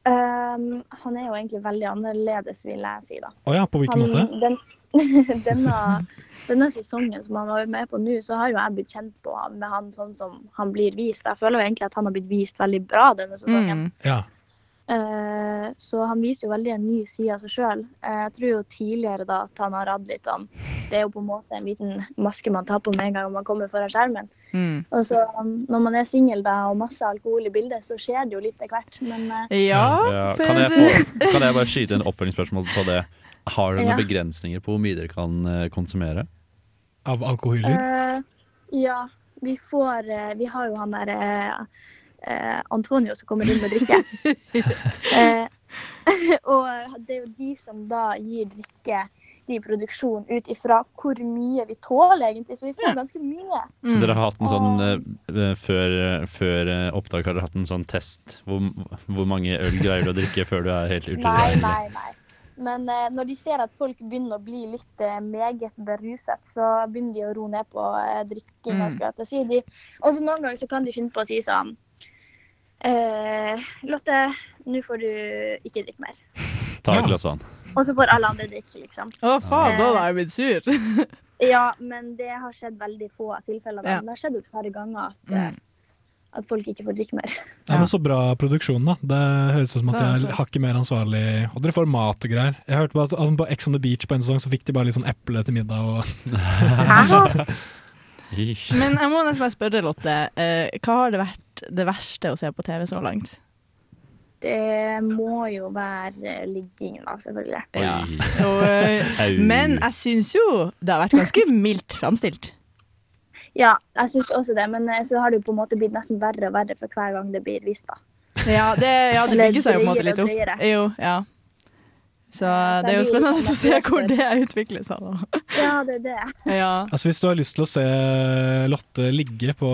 Um, han er jo egentlig veldig annerledes, vil jeg si, da. Oh ja, på hvilken han, måte? Den, denne, denne sesongen som han var med på nå, så har jo jeg blitt kjent på han, med han sånn som han blir vist. Jeg føler jo egentlig at han har blitt vist veldig bra denne sesongen. Mm. Ja. Eh, så han viser jo veldig en ny side av seg sjøl. jeg tror jo tidligere da at han har hatt litt sånn Det er jo på en måte en liten maske man tar på med en gang man kommer foran skjermen. Mm. Og så um, når man er singel da og masse alkohol i bildet, så skjer det jo litt etter hvert. Men eh, Ja, Ja, for kan, jeg få, kan jeg bare skyte en oppfølgingsspørsmål på det? Har dere noen Ja. begrensninger på hvor mye dere kan eh, konsumere? Av alkoholer? Uh, ja, vi får eh, Vi har jo han der eh, eh, Antonio som kommer inn med drikke. Eh, og det er jo de som da gir drikke i produksjon ut ifra hvor mye vi tåler, egentlig. Så vi får ganske mye. Så dere har hatt en sånn eh, eh, før, før eh, opptak har dere hatt en sånn test? Hvor, hvor mange øl greier du å drikke før du er helt Nei, nei, nei. Men eh, når de ser at folk begynner å bli litt eh, meget beruset, så begynner de å roe ned på eh, drikkinga. Mm. si. De, noen ganger så kan de finne på å si sånn eh, Lotte, nå får du ikke drikke mer. Ta et glass vann. Og så får alle andre drikke, liksom. Å faen, da Eh, hadde jeg blitt sur. Ja, men det har skjedd veldig få tilfeller. Men Ja. Det har skjedd et par ganger at, mm at folk ikke får drikke mer. Ja, men Så bra produksjon, da. Det høres ut som at de er altså. hakket mer ansvarlig. Og dere får mat og greier. Jeg hørte bare, altså, på Ex on the Beach på en sesong så fikk de bare litt sånn eple til middag og Men jeg må nesten bare spørre, Lotte. eh, hva har det vært det verste å se på TV så langt? Det må jo være eh, ligging, da, selvfølgelig. Ja. Og, eh, men jeg syns jo det har vært ganske mildt framstilt. Ja, jeg syns også det, men så har det jo på en måte blitt nesten verre og verre for hver gang det blir vist, da. Ja, det, ja, det bygger seg jo på en måte litt opp. Jo, ja. Så det er jo spennende å se hvor det utvikler seg. Da. Ja, det er det. Ja. Altså Hvis du har lyst til å se Lotte ligge på,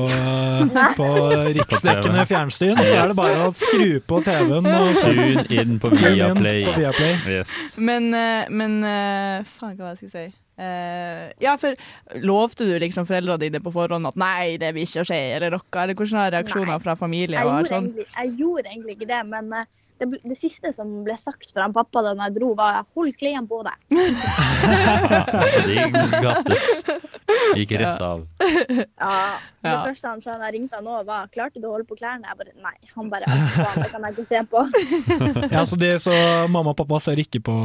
på riksdekkende fjernsyn, så er det bare å skru på TV-en og Tune inn på Viaplay. på Viaplay. Yes. Men, eh, men eh, faen, hva var det jeg skulle si? Uh, ja, for lovte du liksom foreldrene dine på forhånd at nei, det vil ikke skje, eller noe? Eller hvordan har reaksjoner fra familie Jeg og gjorde, sånn? jeg gjorde egentlig ikke det, men eh, det, det siste som ble sagt fra pappa da jeg dro, var 'hold klærne på deg'. De gastet. Gikk rett av. Ja, Det Ja. første han sa da jeg ringte han òg, var 'klarte du å holde på klærne?' Jeg bare nei. Han bare det kan jeg ikke se på. Ja, så, det, så mamma og pappa ser ikke på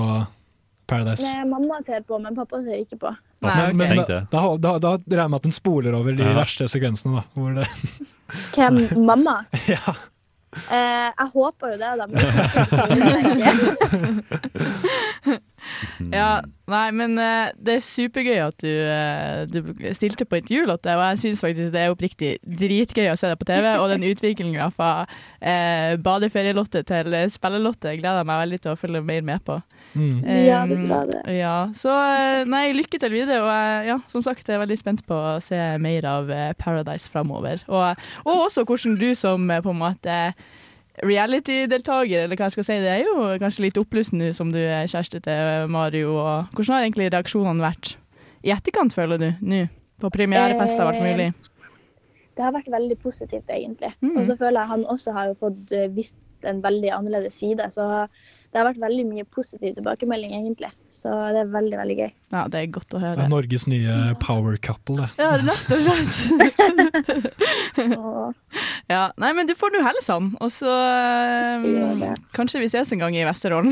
Paradise. Nei, mamma ser på, men pappa ser ikke på. Men, men da, da, da, da regner jeg med at hun spoler over de Ja. verste sekvensene. Da, hvor det, Hvem? Mamma? ja. Eh, jeg håper jo det, da. Ja, nei, men eh, det er supergøy at du, eh, du stilte på intervju, Lotte, og jeg syns faktisk det er oppriktig dritgøy å se deg på TV, og den utviklinga fra eh, badeferie-Lotte til spille-Lotte gleder jeg meg veldig til å følge mer med på. Mm. Ja, det var det. Ja, så eh, nei, lykke til videre, og ja, som sagt, jeg er veldig spent på å se mer av eh, Paradise framover. Og, og også hvordan du som eh, på en måte reality-deltaker, eller hva jeg skal si, det er jo kanskje litt oppblussen nå som du er kjæreste til Mario, og hvordan har egentlig reaksjonene vært i etterkant, føler du, nå? På premierefest og alt mulig. Det har vært veldig positivt, egentlig. Mm. Og så føler jeg han også har fått vist en veldig annerledes side. Så det har vært veldig mye positiv tilbakemelding, egentlig. Så det er veldig, veldig gøy. Ja, det er godt å høre. Det er Norges nye power couple, det. Ja, rett og slett. ja, nei, men du får nå hilse han, og så um, kanskje vi ses en gang i Vesterålen.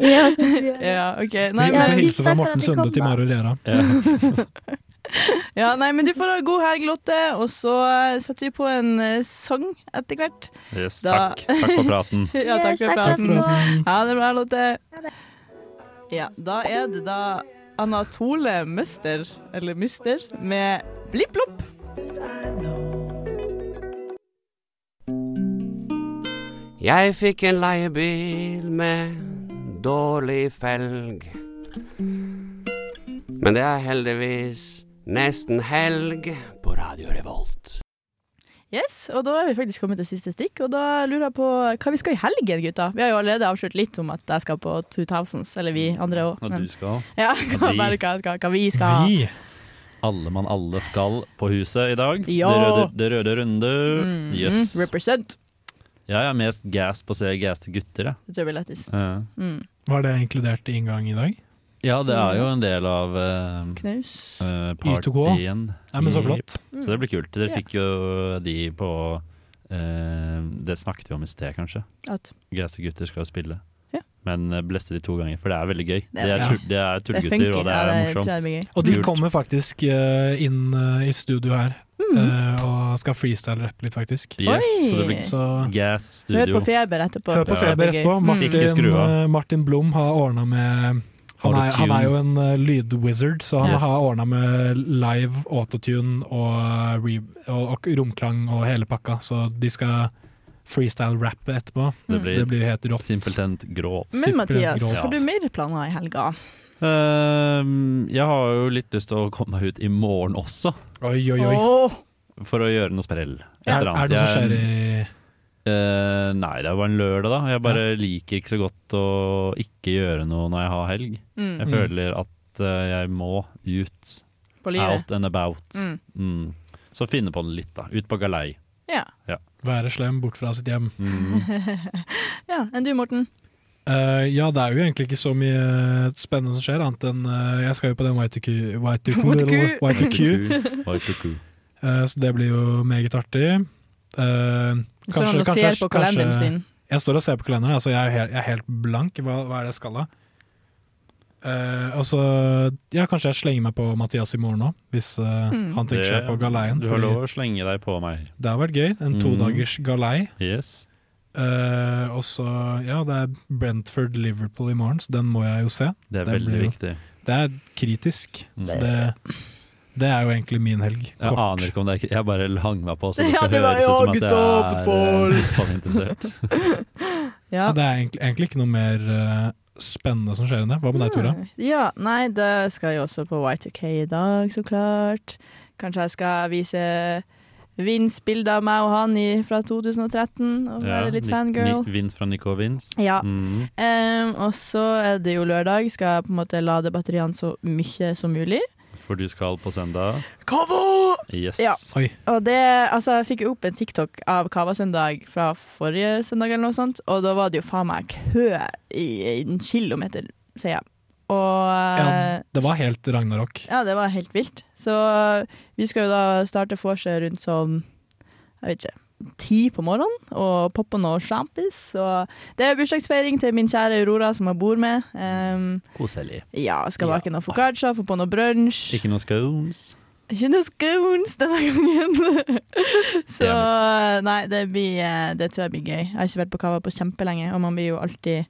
Ja, ja, ok. Vi, Nei, vi får hilse fra Morten Sunde til Maro Rera. ja, nei, men du får ha god helg, Lotte, og så eh, setter vi på en eh, sang etter hvert. Yes, Da- takk. Takk for praten. ja, takk for praten. for praten. Ha det bra, Lotte. Ja, da er det da Anatole Møster, eller Myster, med Blipp Blopp. Jeg fikk en leiebil med dårlig felg. Men det er heldigvis nesten helg på Radio Revolt. Yes, og da er vi faktisk kommet til siste stikk, og da lurer jeg på hva vi skal i helgen, gutta. Vi har jo allerede avslørt litt om at jeg skal på 2000s, eller vi andre òg. Og du skal. Ja, hva, vi. bare hva, skal, hva vi skal Vi! Alle mann alle skal på huset i dag. Ja. Det, røde, det røde runde. Mm, Yes. Represent. Jeg er mest gass på å se gaste gutter, jeg. Det tror jeg blir lættis. Ja. Mm. Var det inkludert i inngang i dag? Ja, det er jo en del av uh, uh partyen. Ja, men så flott. Mm. Så det blir kult. Dere Ja. fikk jo de på uh, Det snakket vi om i sted, kanskje. At Gaste gutter skal spille. Ja. Men eh, bleste de to ganger, for det er veldig gøy. Det er er, tull, er Det tullegutter, og det er morsomt. Og de kommer faktisk uh, inn eh, i studio her Mm. eh, og skal freestyle-rappe litt, faktisk. Yes, så det blir Så Gas Hør på Feber etterpå. hør på Feber etterpå. Mm. Martin, eh, Martin Blom har ordna med han er, han er jo en uh, lydwizard, så han Yes. har ordna med live autotune og, uh, og, og romklang og hele pakka, så de skal freestyle-rappe etterpå. Det blir, det blir helt rått. simpelthen grovt. Men Mathias, Supergrovt. får du mer planer i helga? Uh, jeg har jo litt lyst til å komme meg ut i morgen også, Oi, oi, oi. Oh. for å gjøre noe sprell. Et Er, er det noe som skjer i Eh, nei, det er bare en lørdag, da. Jeg bare liker ikke så godt å ikke gjøre noe når jeg har helg. Mm. Jeg Mm. føler at uh, jeg må ut. På livet. Out and about. Mm. Mm. Så finne på det litt, da. Ut på galei. Ja. Ja. være slem bort fra sitt hjem? Mm. ja. Enn du, Morten? Uh, ja, det er jo egentlig ikke så mye spennende som skjer, annet enn jeg skal jo på den Y2Q, Y2Q, Y2Q. Y2Q. Eh, så det blir jo meget artig. Eh, Han og ser på kalenderen sin. Jeg står og ser på kalenderen, altså jeg er helt, jeg er helt blank. Hva, hva er det jeg skal da? Uh, altså, ja, kanskje jeg slenger meg på Mathias i morgen òg, hvis uh, Mm. han tenker seg på galeien. Du har lov å slenge deg på meg. Det har vært gøy. En Mm. todagers galei. Yes. Uh, og så, ja, det er Brentford-Liverpool i morgen, så den må jeg jo se. Det er veldig jo- viktig. Det er kritisk, Mm. så det, det er jo egentlig min helg. Kort. Jeg aner ikke om det er Jeg bare hang meg på, så det skal ja, høres ut som at jeg er eh, fotballinteressert. Ja. det er egentlig, egentlig ikke noe mer eh, spennende som skjer enn det. Hva med deg, Tora? Ja, nei, det skal jeg også på Y2K i dag, så klart. Kanskje jeg skal vise Vince bilder av meg og han i, fra 2013, og være litt fangirl. Ni- Vince fra Nico Vince. Ja. Mm. Um, og så er det jo lørdag, skal jeg på en måte lade batteriene så mye som mulig. For du skal på søndag. Kava! Yes. Ja. Og det, altså, jeg fikk jo opp en TikTok av Kavasøndag fra forrige søndag, eller noe sånt, og da var det jo faen meg kø i en kilometer, sier jeg. Og Ja, eh, det var helt ragnarok. ja, det var helt vilt. Så vi skal jo da starte vorset rundt som jeg vet ikke, ti på morgenen, og poppe noe sjampis. Og det er bursdagsfeiring til min kjære Aurora, som jeg bor med. Um, Koselig. ja, skal bake noe foccaccia, få på noe brunsj. Ikke noe scones. Ikke noe scones denne gangen. Så nei, det, blir, eh, det tror jeg blir gøy. Jeg har ikke vært på kava på kjempelenge, og man blir jo alltid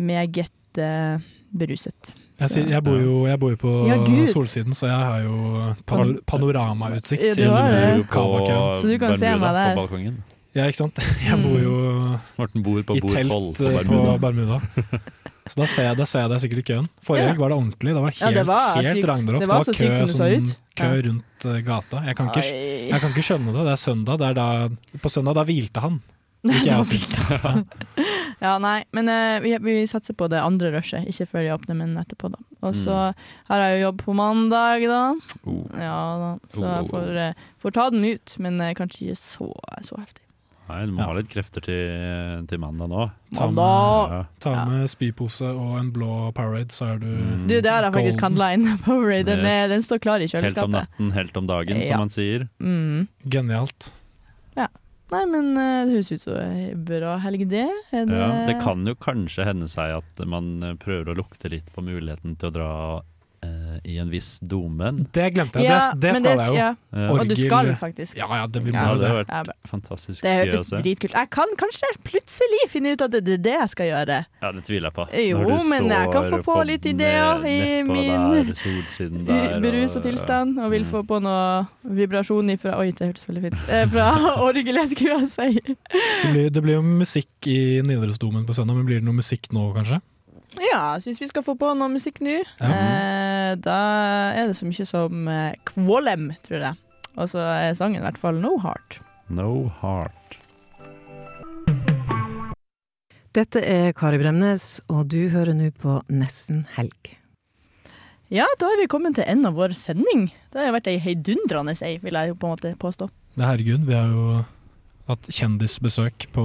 meget uh, beruset. Jeg, sier, jeg, bor jo, jeg bor jo på Ja, solsiden, så jeg har jo pan panoramautsikt Ja, du til. Kavakøen. Så du kan se meg der. På balkongen. Ja, ikke sant. Jeg bor jo Morten bor på i bord telt 12 på eh, Bermuda. på Bermuda. Så da ser jeg, da ser jeg deg sikkert i køen. Forrige Ja. var det ordentlig. Det var Ja, det var helt ragnarok. Det Det var var, kø, det så som, ut. kø rundt eh, gata. Jeg kan, ikke, jeg kan ikke skjønne det. Det er søndag. Det er da, på søndag da hvilte han. Ikke jeg også. Ja, nei, men uh, vi, vi satser på det andre rushet, ikke før de åpner, men etterpå, da. Og så har jeg jo jobb på mandag, da. Oh. Ja da, så Oh, oh, jeg oh. får, uh, får ta den ut, men uh, kanskje ikke så, så heftig. Nei, du må ha litt krefter til, til mandag nå. Ta med, med, ta med spypose og en blå Powerade, så er du Du, det har jeg faktisk handla inn. Powerade, den, er- Yes. den står klar i Helt om natten, helt om dagen, Ja. som man sier. Mm. Genialt. Nei, men eh, det høres ut som ei bra helg, det. Det Ja, det kan jo kanskje hende seg at man eh, prøver å lukte litt på muligheten til å dra eh, i en viss domen. Det glemte jeg. Ja, det, det skal det jeg jo. ja. Og du skal faktisk. Ja, ja, det, vi må Ja, det det. har Ja, vært fantastisk Det hørtes dritkult Jeg kan kanskje plutselig finne ut at det er det jeg skal gjøre. Ja, det tviler jeg på. Jo, Når du men jeg kan få på litt ideer i min berusa tilstand, og Mm. vil få på noe vibrasjon ifra Oi, det hørtes veldig fint eh, Fra orgelet, skulle jeg si. Det blir, det blir jo musikk i Nidarosdomen på søndag, men blir det noe musikk nå, kanskje? Ja, jeg syns vi skal få på noe musikk nå. Ja. Eh, da er det så mye som eh, Kvålem, tror jeg. Og så er sangen i hvert fall No Heart. No heart. Dette er Kari Bremnes, og du hører nå på Nesten helg. Ja, da er vi kommet til enden av vår sending. Det har jo vært ei heidundrende ei, vil jeg på en måte påstå. Det er herregud, vi har jo hatt kjendisbesøk på,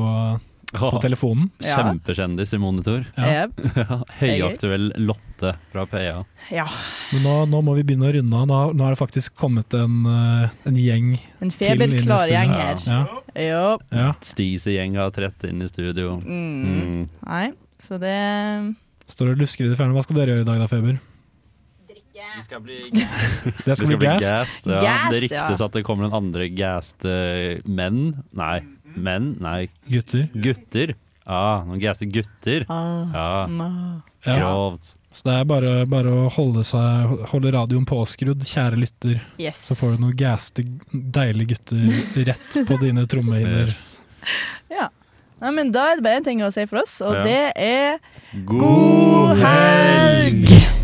på telefonen. Ja. Kjempekjendis i monitor. Ja. Ja, Høyaktuell Lotte fra PA. Ja. Men nå, nå må vi begynne å runde av. Nå, har- nå er det faktisk kommet en, eh, en gjeng En til inn i feberklar studio. gjeng her. Ja. Ja. Ja. Stisi-gjeng har trett inn i studio. Mm. Nei, så det Står og lusker i det fjerne. Hva skal dere gjøre i dag da, Feber? Vi skal bli Det skal bli gassed. ja. Gassed, det ryktes ja. at det kommer en andre gassed eh, menn. Nei, menn? Nei. Gutter. Gutter. Ah, noen gassede gutter. Ah. Ja. Ja. Grovt. Så det er bare, bare å holde, seg, holde radioen påskrudd, kjære lytter. Yes. Så får du noen gæste, deilige gutter rett på dine trommehinner. Ja. Nei, men da er det bare én ting å si for oss, og Ja. det er God helg!